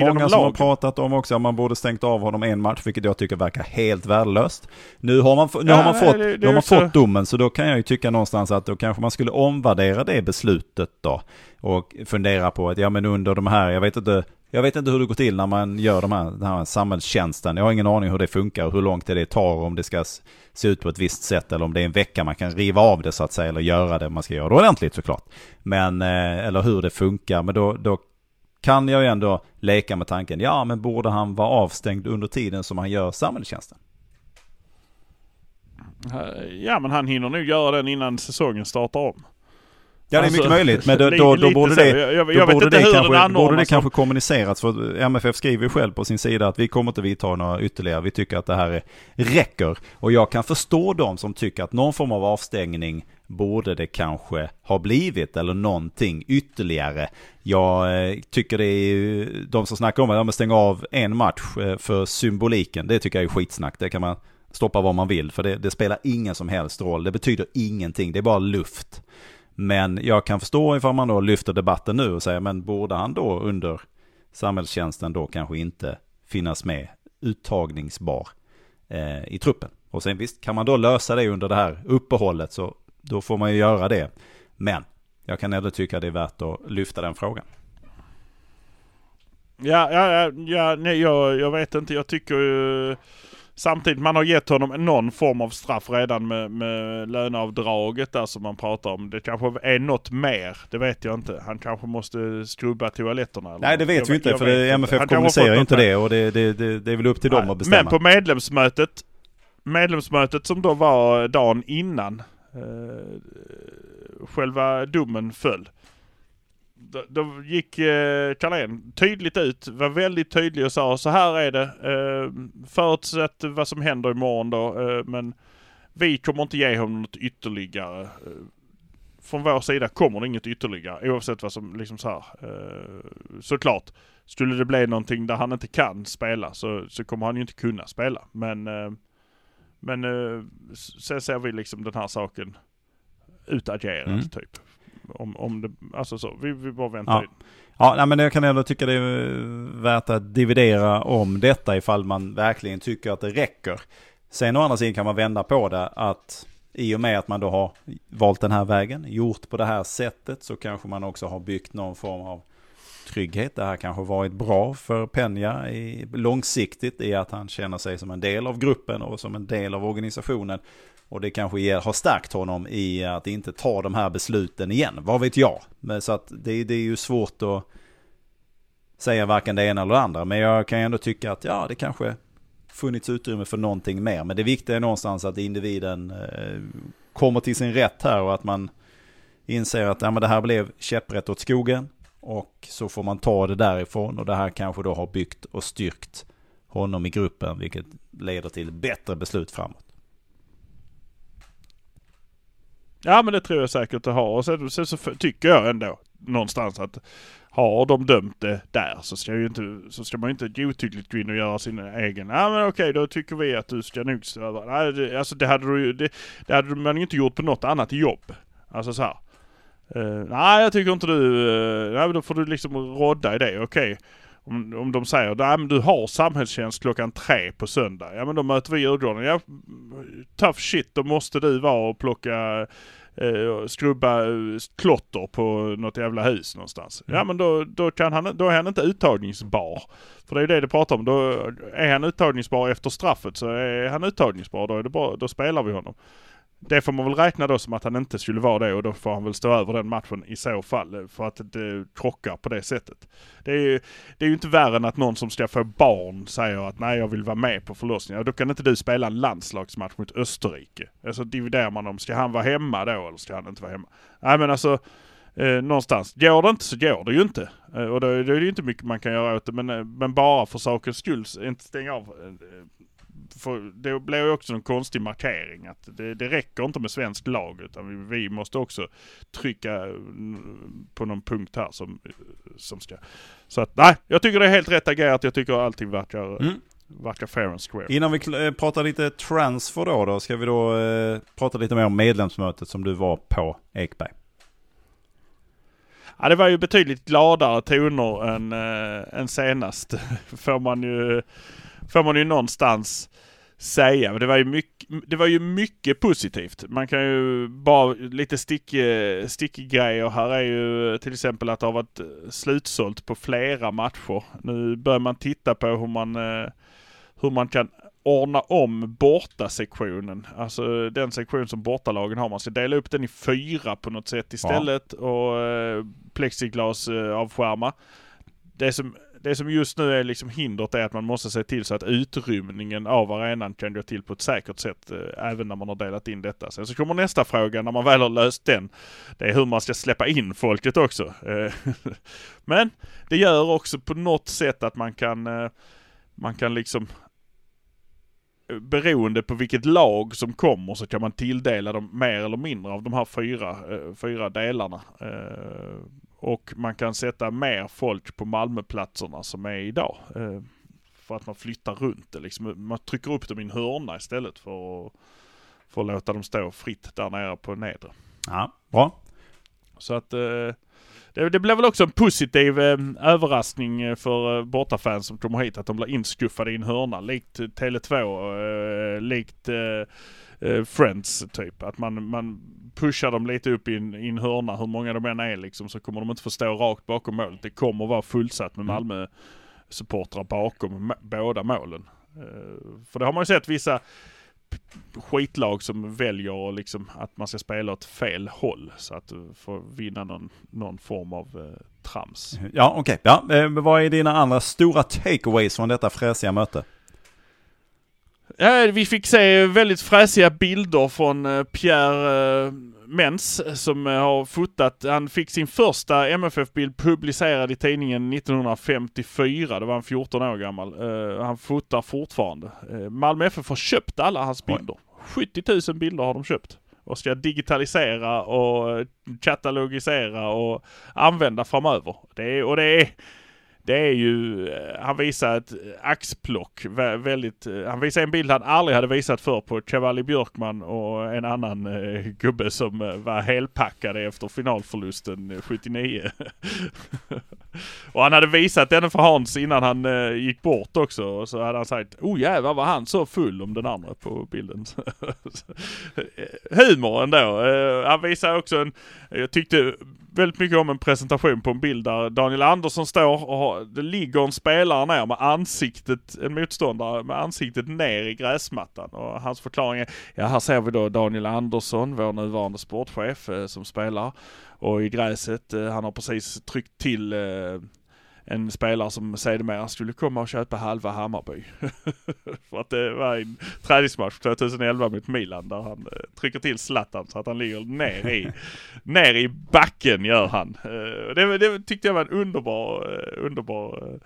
Många om som har pratat om också att man borde stängt av honom en match, vilket jag tycker verkar helt värdelöst. Nu har man, nu Ja, har man, fått, det- har man fått domen, så då kan jag ju tycka någonstans att då kanske man skulle omvärdera det beslutet då. Och fundera på att, ja men under de här, jag vet inte, jag vet inte hur det går till när man gör de här, den här samhällstjänsten. Jag har ingen aning hur det funkar och hur långt det tar, om det ska se ut på ett visst sätt eller om det är en vecka man kan riva av det så att säga, eller göra det man ska göra det ordentligt såklart. Men, eh, eller hur det funkar, men då, då kan jag ju ändå leka med tanken, ja men borde han vara avstängd under tiden som han gör samhällstjänsten? Ja men han hinner nog göra den innan säsongen startar om. Ja det är Alltså, mycket möjligt, men då, då, då borde så. det, Jag, jag, då borde det kanske, borde det kanske kommunicerats. För MFF skriver ju själv på sin sida att vi kommer inte vidta några ytterligare. Vi tycker att det här är, räcker. Och jag kan förstå de som tycker att någon form av avstängning borde det kanske ha blivit eller någonting ytterligare. Jag eh, tycker det är ju, de som snackar om att ja, stänga av en match eh, för symboliken, det tycker jag är skitsnack. Det kan man stoppa vad man vill, för det, det spelar ingen som helst roll. Det betyder ingenting, det är bara luft. Men jag kan förstå ifall man då lyfter debatten nu och säger, men borde han då under samhällstjänsten då kanske inte finnas med uttagningsbar eh, i truppen? Och sen visst, kan man då lösa det under det här uppehållet så då får man ju göra det. Men jag kan ändå tycka det är värt att lyfta den frågan. Ja, ja, ja, ja nej, jag, jag vet inte. Jag tycker ju samtidigt man har gett honom någon form av straff redan med, med löneavdraget där som man pratar om. Det kanske är något mer. Det vet jag inte. Han kanske måste skrubba toaletterna. Eller Nej det vet jag, vi inte för det. MFF kommunicerar ju inte det och det, det, det, det är väl upp till dem Nej, att bestämma. Men på medlemsmötet, medlemsmötet som då var dagen innan Eh, själva domen föll. Då, då gick eh, Carlén tydligt ut, var väldigt tydlig och sa så här är det. Eh, förutsatt vad som händer imorgon då. Eh, men vi kommer inte ge honom något ytterligare. Eh, från vår sida kommer det inget ytterligare oavsett vad som liksom så här. Eh, såklart. Skulle det bli någonting där han inte kan spela så, så kommer han ju inte kunna spela. Men, eh, men eh, sen ser vi liksom den här saken utagerad Mm. typ. Om, om det, alltså så, vi, vi bara väntar Ja. in. Ja, nej, men jag kan ändå tycka det är värt att dividera om detta ifall man verkligen tycker att det räcker. Sen å andra sidan kan man vända på det att i och med att man då har valt den här vägen, gjort på det här sättet, så kanske man också har byggt någon form av trygghet. Det här kanske varit bra för Penja i, långsiktigt i att han känner sig som en del av gruppen och som en del av organisationen. Och det kanske ger, har stärkt honom i att inte ta de här besluten igen. Vad vet jag? Men så att det, det är ju svårt att säga varken det ena eller det andra. Men jag kan ändå tycka att ja, det kanske funnits utrymme för någonting mer. Men det viktiga är någonstans att individen eh, kommer till sin rätt här och att man inser att ja, men det här blev käpprätt åt skogen. Och så får man ta det därifrån och det här kanske då har byggt och styrkt honom i gruppen vilket leder till bättre beslut framåt. Ja men det tror jag säkert det har. Och sen, sen så tycker jag ändå någonstans att har de dömt det där så ska, ju inte, så ska man ju inte godtyckligt gå in och göra sin egen. Ja men okej då tycker vi att du ska nog. Nej, det, alltså det hade du det, det hade man ju inte gjort på något annat jobb. Alltså så här. Eh, nej jag tycker inte du, uh, nej då får du liksom rodda i det. Okej. Om, om de säger nej men du har samhällstjänst klockan tre på söndag. Ja men då möter vi Djurgården. Ja, tough shit då måste du vara och plocka eh, skrubba klotter på något jävla hus någonstans. Ja men då, då, kan han, då är han inte uttagningsbar. För det är det det pratar om. Då är han uttagningsbar efter straffet så är han uttagningsbar. Då, är det bara, då spelar vi honom. Det får man väl räkna då som att han inte skulle vara det och då får han väl stå över den matchen i så fall. För att det krockar på det sättet. Det är ju, det är ju inte värre än att någon som ska få barn säger att nej jag vill vara med på förlossningen. Då kan inte du spela en landslagsmatch mot Österrike. Alltså dividerar man om, ska han vara hemma då eller ska han inte vara hemma? Nej men alltså Eh, någonstans. Går det inte så går det ju inte. Eh, och då, är det ju inte mycket man kan göra åt det. Men, eh, men bara för sakens skull, inte stänga av. Eh, för det blir ju också en konstig markering. Att det, det räcker inte med svensk lag utan vi, vi måste också trycka mm, på någon punkt här som, som ska... Så att nej, jag tycker det är helt rätt agerat. Jag tycker allting verkar, Mm. verkar fair and square. Innan vi eh, pratar lite transfer då, då ska vi då eh, prata lite mer om medlemsmötet som du var på Ekberg. Ja, det var ju betydligt gladare toner än, äh, än senast. får, man ju, får man ju någonstans säga. Det var ju mycket, det var ju mycket positivt. Man kan ju bara lite stick, stickgrejer. Här är ju till exempel att det har varit slutsålt på flera matcher. Nu börjar man titta på hur man, eh, hur man kan ordna om bortasektionen. Alltså den sektion som bortalagen har. Man ska dela upp den i fyra på något sätt istället och eh, plexiglas eh, avskärma. Det som, det som just nu är liksom hindret är att man måste se till så att utrymningen av arenan kan gå till på ett säkert sätt eh, även när man har delat in detta. Sen så kommer nästa fråga när man väl har löst den. Det är hur man ska släppa in folket också. Eh, Men det gör också på något sätt att man kan eh, man kan liksom eh, beroende på vilket lag som kommer så kan man tilldela dem mer eller mindre av de här fyra, eh, fyra delarna. Eh, och man kan sätta mer folk på Malmöplatserna som är idag. Eh, för att man flyttar runt det liksom. Man trycker upp dem i en hörna istället för att, för att låta dem stå fritt där nere på nedre. Ja, bra. Så att eh, det, det blev väl också en positiv eh, överraskning för eh, bortafans som kommer hit att de blir inskuffade i en hörna likt Tele2, eh, likt eh, eh, Friends typ. Att man, man pushar dem lite upp i en, i en hörna hur många de än är liksom så kommer de inte få stå rakt bakom målet. Det kommer vara fullsatt med Malmö supportrar bakom båda målen. Eh, för det har man ju sett vissa skitlag som väljer liksom att man ska spela åt fel håll så att du får vinna någon, någon form av eh, trams. Ja, okej. Ja, eh, vad är dina andra stora takeaways från detta fräsiga möte? Ja, vi fick se väldigt fräsiga bilder från eh, Pierre eh, Mens som eh, har fotat. Han fick sin första MFF-bild publicerad i tidningen 1954. Det var han 14 år gammal. Han fotar fortfarande. Malmö FF har köpt alla hans bilder. 70 000 bilder har de köpt. Och ska digitalisera och katalogisera och använda framöver. Det är, och det är det är ju, eh, han visar ett eh, axplock väldigt, eh, han visar en bild han aldrig hade visat för på Cavalli Björkman och en annan eh, gubbe som var helpackade efter finalförlusten 79. och han hade visat den för Hans innan han eh, gick bort också och så hade han sagt oh jävlar var han så full om den andra på bilden. Humor ändå. Eh, han visar också en, jag tyckte väldigt mycket om en presentation på en bild där Daniel Andersson står och har, det ligger en spelare ner med ansiktet, en motståndare med ansiktet ner i gräsmattan. Och hans förklaring är, ja här ser vi då Daniel Andersson, vår nuvarande sportchef eh, som spelar. Och i gräset, eh, han har precis tryckt till eh, en spelare som sedermera skulle komma och köpa halva Hammarby. För att det var en träningsmatch 2011 mot Milan där han eh, trycker till Zlatan så att han ligger ner i, ner i backen gör han. Eh, det, det tyckte jag var en underbar, eh, underbar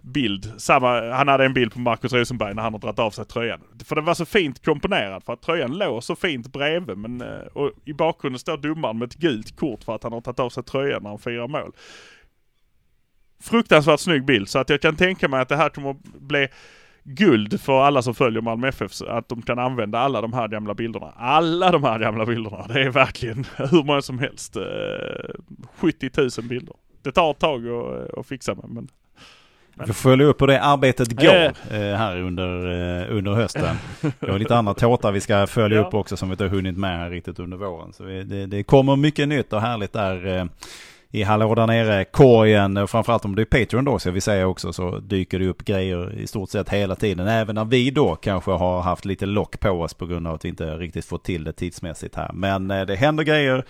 bild. Samma, han hade en bild på Marcus Rosenberg när han har dragit av sig tröjan. För den var så fint komponerad för att tröjan låg så fint bredvid. Men, och I bakgrunden står domaren med ett gult kort för att han har tagit av sig tröjan när han firar mål. Fruktansvärt snygg bild så att jag kan tänka mig att det här kommer att bli guld för alla som följer Malmö FF. Att de kan använda alla de här gamla bilderna. Alla de här gamla bilderna. Det är verkligen hur många som helst. 70 000 bilder. Det tar ett tag att, att fixa med. Men vi får följa upp hur det arbetet går eh, här under, eh, under hösten. Vi har lite andra tårtar vi ska följa ja. upp också som vi inte har hunnit med här riktigt under våren. Så det, det, kommer mycket nytt och härligt där eh, i Hallå där nere, korgen och framförallt om det är Patreon då ska vi säga också så dyker det upp grejer i stort sett hela tiden. Även när vi då kanske har haft lite lock på oss på grund av att vi inte riktigt fått till det tidsmässigt här. Men eh, det händer grejer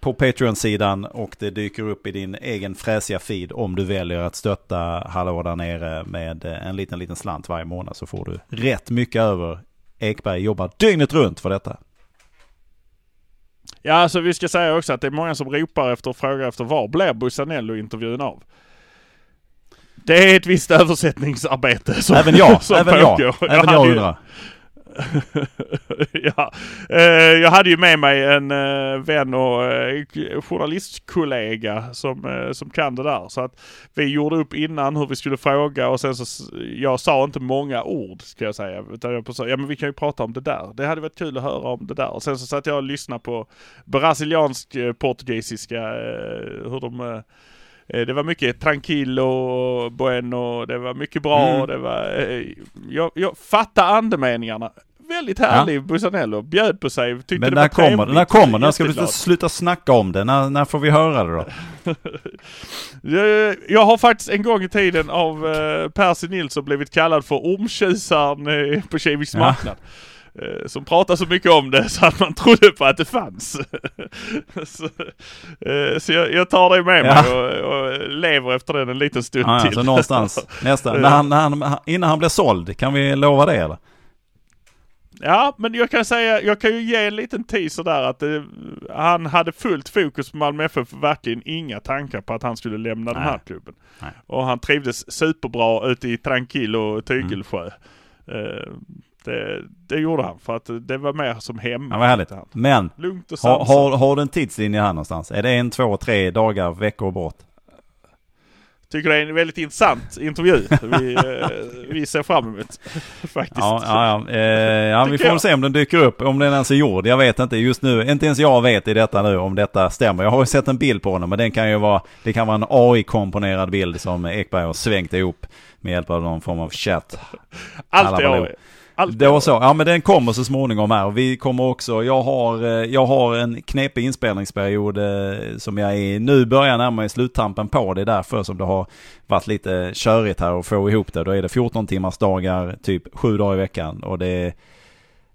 på Patreon-sidan och det dyker upp i din egen fräsiga feed om du väljer att stötta Hallå där nere med eh, en liten, liten slant varje månad så får du rätt mycket över. Ekberg jobbar dygnet runt för detta. Ja, alltså vi ska säga också att det är många som ropar efter och frågar efter var blir Bussanello-intervjun av? Det är ett visst översättningsarbete som Även jag, som även jag, även jag undrar. ja, eh, jag hade ju med mig en eh, vän och eh, journalistkollega som, eh, som kan det där. Så att vi gjorde upp innan hur vi skulle fråga och sen så, jag sa inte många ord ska jag säga. Utan jag sa, ja men vi kan ju prata om det där. Det hade varit kul att höra om det där. Och sen så satt jag och lyssnade på brasiliansk eh, portugisiska, eh, hur de eh, det var mycket tranquilo, bueno, det var mycket bra, mm. det var... Jag, jag fattar andemeningarna väldigt härlig ja. Busanello. Bjöd på sig. Tyckte Men när kommer den? När kommer den? Ska vi sluta snacka om det? När, när får vi höra det då? jag har faktiskt en gång i tiden av uh, Percy Nilsson blivit kallad för ormtjusaren på Kiviks ja. marknad. Uh, som pratar så mycket om det så att man trodde på att det fanns. så, uh, så jag, jag, tar det med ja. mig och, och, lever efter den en liten stund ja, till. Så någonstans nästa, när han, när han, innan han blir såld, kan vi lova det eller? Ja, men jag kan säga, jag kan ju ge en liten teaser där att det, han hade fullt fokus på Malmö FF, verkligen inga tankar på att han skulle lämna Nej. den här klubben. Nej. Och han trivdes superbra ute i Tranquil och Tygelsjö. Mm. Uh, det, det, gjorde han för att det var mer som hemma. Ja, vad härligt. Men, Lugnt och har, har, har du en tidslinje här någonstans? Är det en, två, tre dagar, veckor bort? Tycker det är en väldigt intressant intervju. Vi, eh, vi ser fram emot faktiskt. Ja, ja, ja. Eh, ja vi får väl se om den dyker upp. Om den ens är gjord. Jag vet inte just nu. Inte ens jag vet i detta nu om detta stämmer. Jag har ju sett en bild på honom. Men den kan ju vara. Det kan vara en AI-komponerad bild som Ekberg har svängt ihop. Med hjälp av någon form av chatt. Allt är AI. Allt det var så. Ja men den kommer så småningom här. Vi kommer också, jag har, eh, jag har en knepig inspelningsperiod eh, som jag är nu börjar närma mig sluttampen på. Det är därför som det har varit lite körigt här att få ihop det. Då är det 14 timmars dagar, typ sju dagar i veckan. Och det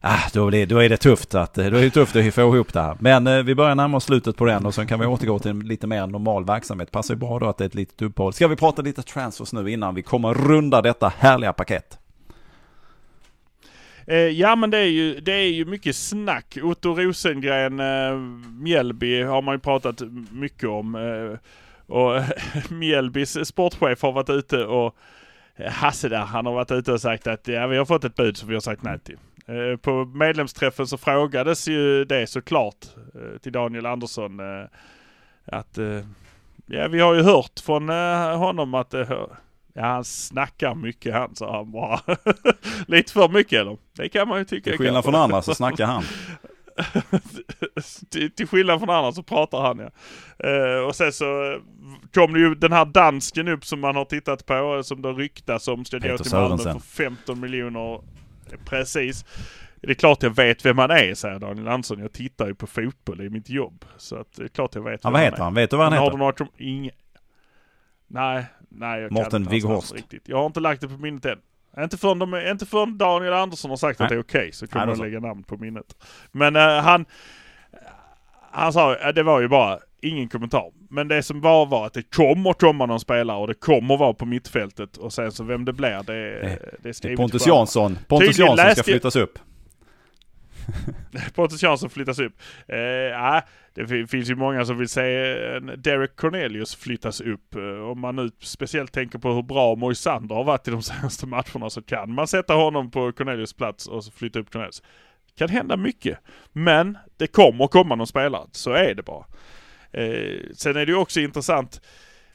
ah, då, det, då är det tufft att, då är det tufft att få ihop det här. Men eh, vi börjar närma oss slutet på den och sen kan vi återgå till en lite mer normal verksamhet. Passar ju bra då att det är ett litet uppehåll. Ska vi prata lite transfers nu innan vi kommer runda detta härliga paket? Eh, ja men det är, ju, det är ju mycket snack. Otto Rosengren, eh, Mjällby har man ju pratat mycket om. Eh, och Mjällbys sportchef har varit ute och Hasse där, han har varit ute och sagt att ja, vi har fått ett bud som vi har sagt nej till. Eh, på medlemsträffen så frågades ju det såklart eh, till Daniel Andersson eh, att ja, vi har ju hört från honom att Ja, han snackar mycket han, sa han bara. Lite för mycket eller? Det kan man ju tycka. Till skillnad från andra så snackar han. till, till skillnad från andra så pratar han ja. Uh, och sen så kom det ju den här dansken upp som man har tittat på, som det ryktas om ska gå till Malmö för 15 miljoner. Precis. Det är klart jag vet vem han är, säger Daniel Andersson. Jag tittar ju på fotboll i mitt jobb. Så att det är klart jag vet vem vad heter han? Vet du vad han, han heter? Har något, ing... Nej, nej jag Mårten kan Wigghorst. riktigt. Jag har inte lagt det på minnet än. Inte förrän, de, inte förrän Daniel Andersson har sagt nej. att det är okej okay, så kommer jag lägga namn på minnet. Men uh, han, han sa, uh, det var ju bara ingen kommentar. Men det som var var att det kommer komma någon spelare och det kommer vara på mittfältet. Och sen så vem det blir det, det, det är Pontus Jansson. Pontus Jansson ska flyttas upp. Pontus Jansson flyttas upp. Eh, äh, det finns ju många som vill se eh, Derek Cornelius flyttas upp. Eh, om man nu speciellt tänker på hur bra Moisander har varit i de senaste matcherna så kan man sätta honom på Cornelius plats och så flytta upp Cornelius. Det kan hända mycket. Men det kommer komma någon spelare. Så är det bara. Eh, sen är det ju också intressant.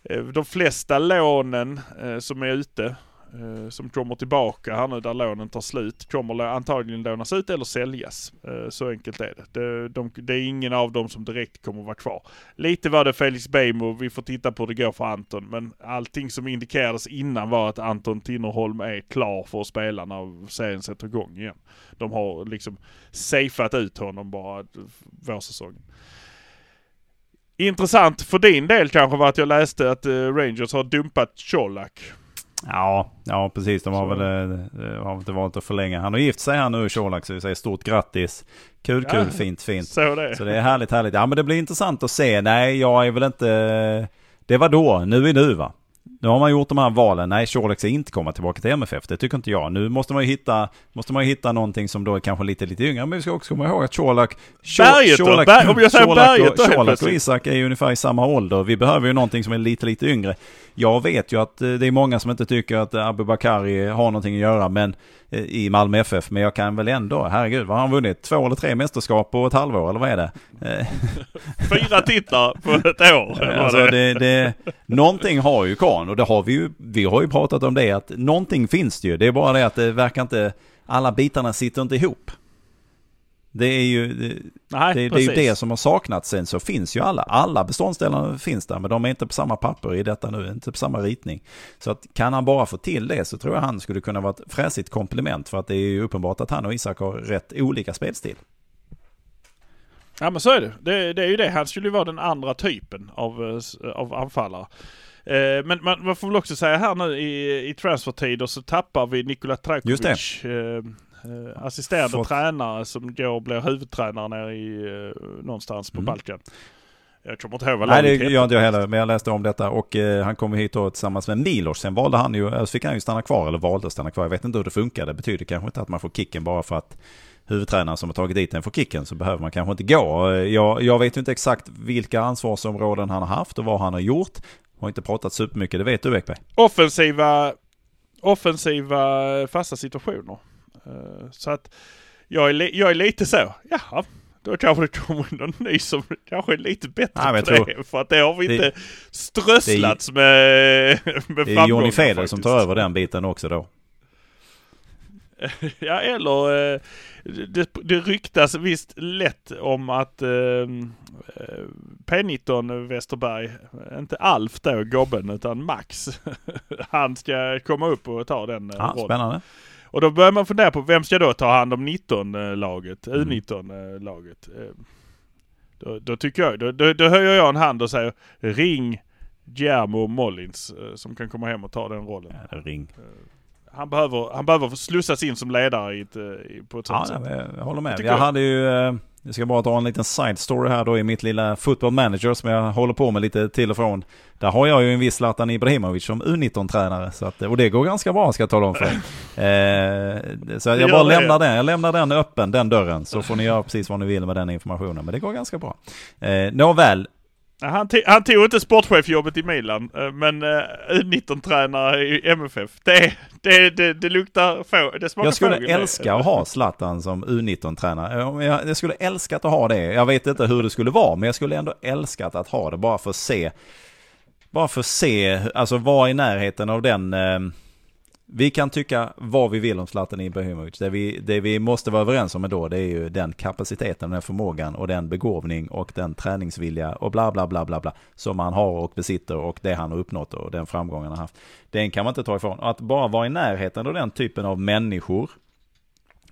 Eh, de flesta lånen eh, som är ute eh, som kommer tillbaka här nu där lånen tar slut kommer antagligen lånas ut eller säljas. Eh, så enkelt är det. Det, de, det, är ingen av dem som direkt kommer vara kvar. Lite var det Felix Bejmo, vi får titta på hur det går för Anton. Men allting som indikerades innan var att Anton Tinnerholm är klar för att spela när serien sätter igång igen. De har liksom safeat ut honom bara vårsäsongen. Intressant för din del kanske var att jag läste att eh, Rangers har dumpat Colak. Ja, ja precis. De har så. väl uh, har inte valt att förlänga. Han har gift sig här nu, Colak, så vi säger stort grattis. Kul, kul, fint, fint. Så det. så det är härligt, härligt. Ja, men det blir intressant att se. Nej, jag är väl inte... Det var då, nu är nu va. Nu har man gjort de här valen. Nej, Colak är inte komma tillbaka till MFF. Det tycker inte jag. Nu måste man ju hitta, måste man hitta någonting som då är kanske lite, lite yngre. Men vi ska också komma ihåg att Colak... Berget då? Om jag säger Berget då Colak och Isak är ju ungefär i samma ålder. Vi behöver ju någonting som är lite, lite yngre. Jag vet ju att eh, det är många som inte tycker att Abubakari har någonting att göra men, i Malmö FF. Men jag kan väl ändå, herregud, vad har han vunnit? Två eller tre mästerskap på ett halvår, eller vad är det? Eh. Fyra titlar på ett år. Alltså det, det, någonting har ju Kahn och det har vi ju, vi har ju pratat om det att någonting finns det ju. Det är bara det att det verkar inte, alla bitarna sitter inte ihop. Det är ju det, Nej, det, det, är ju det som har saknats. Sen så finns ju alla, alla beståndsdelarna finns där, men de är inte på samma papper i detta nu, inte på samma ritning. Så att kan han bara få till det så tror jag han skulle kunna vara ett fräsigt komplement för att det är ju uppenbart att han och Isak har rätt olika spelstil. Ja men så är det. det. Det, är ju det. Han skulle ju vara den andra typen av, eh, av anfallare. Eh, men man, man, får väl också säga här nu i, i transfertider så tappar vi Nikola Trajkovic. Just det. Eh, eh, assisterande Fått. tränare som går och blir huvudtränare nere i eh, någonstans på mm. Balkan. Jag kommer inte ihåg vad Nej det gör inte jag heller, men jag läste om detta och eh, han kom hit då tillsammans med Milos. Sen valde han ju, alltså fick han ju stanna kvar eller valde att stanna kvar. Jag vet inte hur det funkar. Det betyder kanske inte att man får kicken bara för att huvudtränaren som har tagit dit en får kicken så behöver man kanske inte gå. Jag, jag vet ju inte exakt vilka ansvarsområden han har haft och vad han har gjort. Har inte pratat supermycket, det vet du Ekberg. Offensiva, offensiva fasta situationer. Eh, så att jag är, jag är lite så, jaha, då kanske det kommer någon ny som kanske är lite bättre Nej, på tror, det. För att det har vi det, inte strösslats det, med, med Det är Johnny Feder som tar över den biten också då. ja, eller eh, det, det ryktas visst lätt om att eh, eh P19 Westerberg, inte Alf då, gobben, utan Max, han ska komma upp och ta den ja, rollen. Spännande. Och då börjar man fundera på vem ska då ta hand om 19-laget, mm. U19-laget. Då, då, tycker jag, då, då, då höjer jag en hand och säger ring Germo Mollins som kan komma hem och ta den rollen. Ja, ring han behöver, han behöver slussas in som ledare i ett, på ett sånt ja, sätt. Jag håller med. Jag, jag hade ju, jag ska bara dra en liten side story här då i mitt lilla football manager som jag håller på med lite till och från. Där har jag ju en viss Zlatan Ibrahimovic som U19-tränare. Så att, och det går ganska bra ska jag tala om för eh, Så jag bara lämnar den, jag lämnar den öppen, den dörren. Så får ni göra precis vad ni vill med den informationen. Men det går ganska bra. Eh, Nåväl, han, han tog inte sportchefjobbet i Milan, eh, men uh, U19-tränare i MFF. Det, det, det, det luktar få, det smakar Jag skulle fågel. älska att ha Zlatan som U19-tränare. Jag, jag skulle älska att ha det. Jag vet inte hur det skulle vara, men jag skulle ändå älska att ha det bara för att se. Bara för att se, alltså vara i närheten av den uh, vi kan tycka vad vi vill om Zlatan Ibrahimovic. Det vi, det vi måste vara överens om då, det är ju den kapaciteten, den förmågan och den begåvning och den träningsvilja och bla bla bla bla bla som han har och besitter och det han har uppnått och den framgången han har haft. Den kan man inte ta ifrån. Att bara vara i närheten av den typen av människor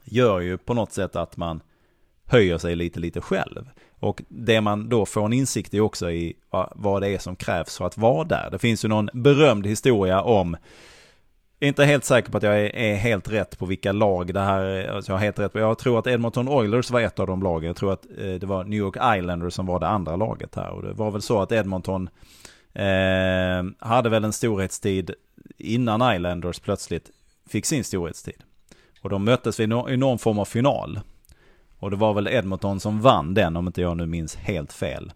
gör ju på något sätt att man höjer sig lite, lite själv. Och det man då får en insikt i också i vad det är som krävs för att vara där. Det finns ju någon berömd historia om är inte helt säker på att jag är, är, helt rätt på vilka lag det här är. Alltså jag, helt rätt på. jag tror att Edmonton Oilers var ett av de lagen. Jag tror att eh, det var New York Islanders som var det andra laget här. Och det var väl så att Edmonton eh, hade väl en storhetstid innan Islanders plötsligt fick sin storhetstid. Och de möttes vid no i någon form av final. Och det var väl Edmonton som vann den om inte jag nu minns helt fel.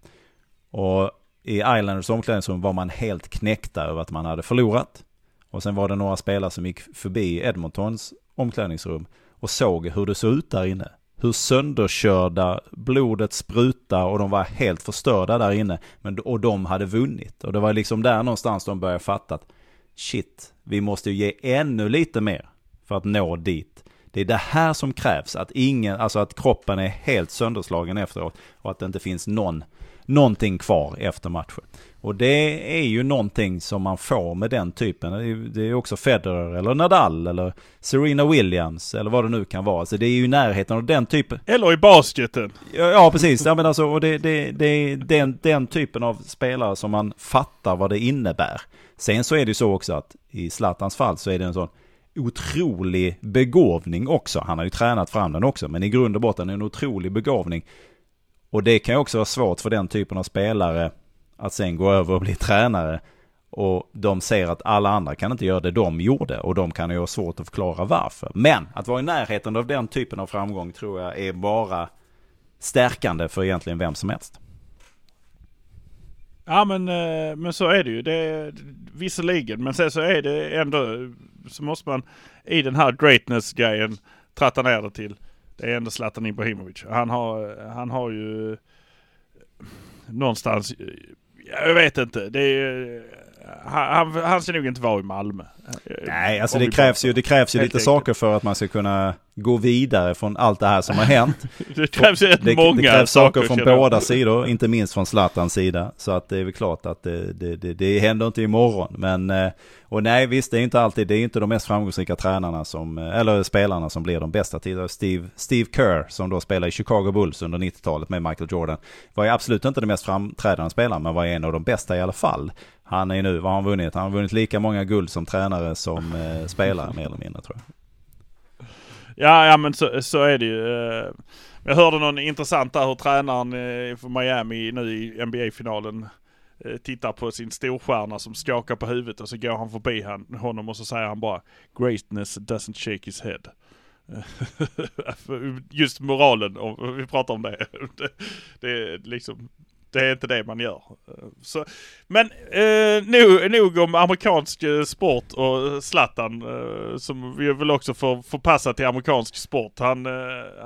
Och i Islanders omklädningsrum var man helt knäckta över att man hade förlorat. Och sen var det några spelare som gick förbi Edmontons omklädningsrum och såg hur det såg ut där inne. Hur sönderkörda, blodet spruta och de var helt förstörda där inne. Men, och de hade vunnit. Och det var liksom där någonstans de började fatta att shit, vi måste ju ge ännu lite mer för att nå dit. Det är det här som krävs, att ingen, alltså att kroppen är helt sönderslagen efteråt och att det inte finns någon, någonting kvar efter matchen. Och det är ju någonting som man får med den typen. Det är ju också Federer eller Nadal eller Serena Williams eller vad det nu kan vara. Så det är ju i närheten av den typen. Eller i basketen. Ja, ja precis. Ja, men alltså, och det, det, det är den, den typen av spelare som man fattar vad det innebär. Sen så är det ju så också att i Zlatans fall så är det en sån otrolig begåvning också. Han har ju tränat fram den också, men i grund och botten en otrolig begåvning. Och det kan ju också vara svårt för den typen av spelare att sen gå över och bli tränare. Och de ser att alla andra kan inte göra det de gjorde och de kan ju ha svårt att förklara varför. Men att vara i närheten av den typen av framgång tror jag är bara stärkande för egentligen vem som helst. Ja men, eh, men så är det ju. Det, visserligen. Men sen så är det ändå så måste man i den här greatness-grejen tratta ner det till. Det är ändå Zlatan Ibrahimovic. Han har, han har ju någonstans, jag vet inte. Det är, han, han ska nog inte vara i Malmö. Nej, alltså det krävs ju, det krävs ju lite saker för att man ska kunna gå vidare från allt det här som har hänt. det krävs ju det, många Det krävs saker från båda sidor, inte minst från Zlatans sida. Så att det är väl klart att det, det, det, det händer inte imorgon. Men, eh, och nej visst, det är inte alltid, det är inte de mest framgångsrika tränarna som, eh, eller spelarna som blir de bästa tidigare. Steve, Steve Kerr, som då spelade i Chicago Bulls under 90-talet med Michael Jordan, var ju absolut inte den mest framträdande spelaren, men var en av de bästa i alla fall. Han är nu, vad har han vunnit? Han har vunnit lika många guld som tränare som eh, spelare mer eller mindre tror jag. Ja, ja men så, så är det ju. Eh, jag hörde någon intressant där hur tränaren eh, för Miami nu i NBA-finalen eh, tittar på sin storstjärna som skakar på huvudet och så går han förbi honom och så säger han bara Greatness doesn't shake his head. Just moralen, om vi pratar om det. det, det är liksom det är inte det man gör. Eh, så, men eh, nog, nog om amerikansk eh, sport och Zlatan eh, som vi väl också får förpassa till amerikansk sport. Han, eh,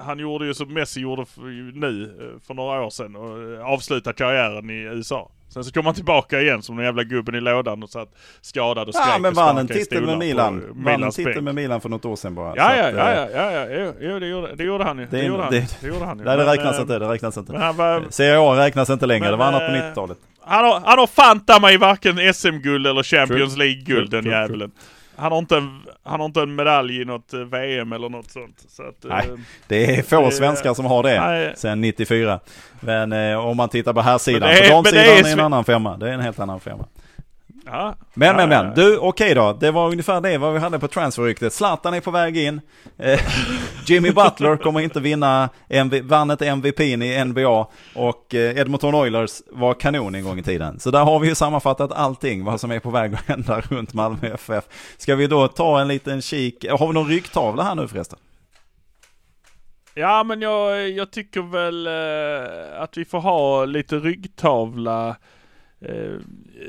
han gjorde ju som Messi gjorde för, nu eh, för några år sedan och avslutade karriären i USA. Sen så kom han tillbaka igen som den jävla gubben i lådan och satt skadad och skrek Ja men vann en titel med Milan. Vann en titel med Milan för något år sedan bara. Ja ja, att, ja, ja, ja, ja, ja, det gjorde, det gjorde han ju. Det, det, gjorde, han. Det, det gjorde han ju. Nej det räknas inte, det räknas inte. Men han var, Serie A räknas inte längre, det var annat på 90-talet. Han har, han har fanta mig varken SM-guld eller Champions League-guld den jäveln. Han har, inte en, han har inte en medalj i något eh, VM eller något sånt. Så att, nej, eh, det är få det, svenskar som har det nej. sen 94. Men eh, om man tittar på här sidan, på damsidan är, är en annan femma. Det är en helt annan femma. Ja. Men, men, men. Du, okej okay då. Det var ungefär det vad vi hade på transferryktet. Zlatan är på väg in. Eh, Jimmy Butler kommer inte vinna, MV, vann inte MVP i NBA. Och eh, Edmonton Oilers var kanon en gång i tiden. Så där har vi ju sammanfattat allting, vad som är på väg att hända runt Malmö FF. Ska vi då ta en liten kik? Har vi någon ryggtavla här nu förresten? Ja men jag, jag tycker väl eh, att vi får ha lite ryggtavla Eh,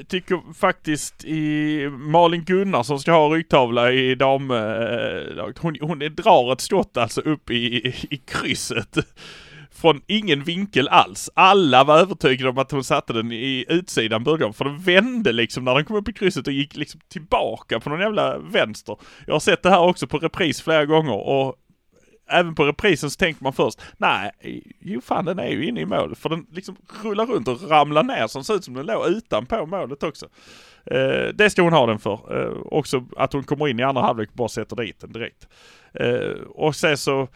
tycker faktiskt i Malin Gunnarsson ska ha ryggtavla i damlaget. Eh, hon, hon drar ett skott alltså upp i, i krysset. Från ingen vinkel alls. Alla var övertygade om att hon satte den i utsidan början. För den vände liksom när den kom upp i krysset och gick liksom tillbaka på någon jävla vänster. Jag har sett det här också på repris flera gånger och även på reprisen så tänker man först, nej, jo fan den är ju inne i målet. För den liksom rullar runt och ramlar ner så den ser ut som den låg utanpå målet också. Eh, det ska hon ha den för. Eh, också att hon kommer in i andra halvlek och bara sätter dit den direkt. Eh, och sen så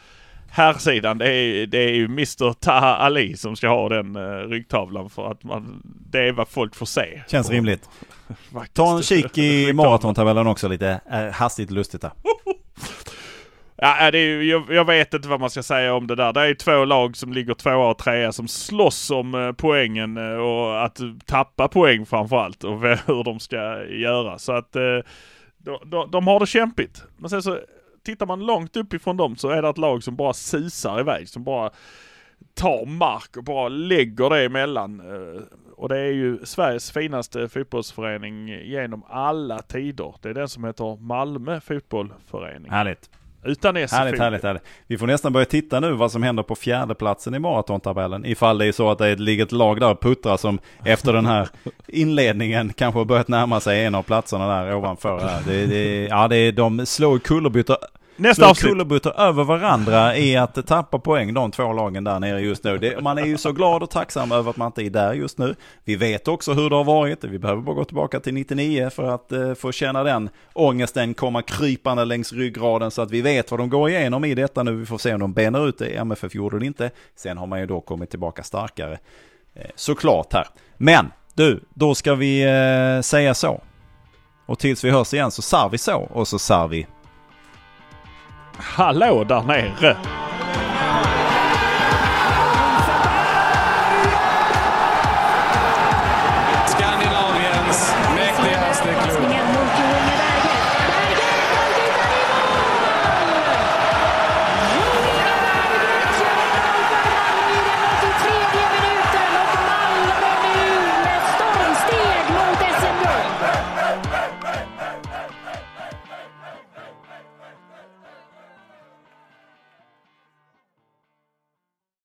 här sidan det är, det är ju Mr Taha Ali som ska ha den uh, ryggtavlan för att man, det är vad folk får se. Känns rimligt. Ta en kik i maratontabellen också lite uh, hastigt lustigt där. Ja, det är, jag, jag, vet inte vad man ska säga om det där. Det är två lag som ligger tvåa och trea som slåss om eh, poängen eh, och att tappa poäng framförallt och hur de ska göra. Så att eh, de, de, de har det kämpigt. Men sen så tittar man långt uppifrån dem så är det ett lag som bara susar iväg. Som bara tar mark och bara lägger det emellan. Och det är ju Sveriges finaste fotbollsförening genom alla tider. Det är den som heter Malmö fotbollförening. Härligt. Utan SFO. Härligt, härligt, härligt. Vi får nästan börja titta nu vad som händer på fjärdeplatsen i maratontabellen. Ifall det är så att det ligger ett lag där och puttrar som efter den här inledningen kanske har börjat närma sig en av platserna där ovanför. Det, det, ja, det är, de slår kullerbyttor Nästa avsnitt. kullerbyttor över varandra i att tappa poäng de två lagen där nere just nu. Det, man är ju så glad och tacksam över att man inte är där just nu. Vi vet också hur det har varit. Vi behöver bara gå tillbaka till 99 för att eh, få känna den ångesten komma krypande längs ryggraden så att vi vet vad de går igenom i detta nu. Vi får se om de benar ut det. MFF gjorde det inte. Sen har man ju då kommit tillbaka starkare. Eh, såklart här. Men du, då ska vi eh, säga så. Och tills vi hörs igen så sar vi så och så sar vi Hallå där nere!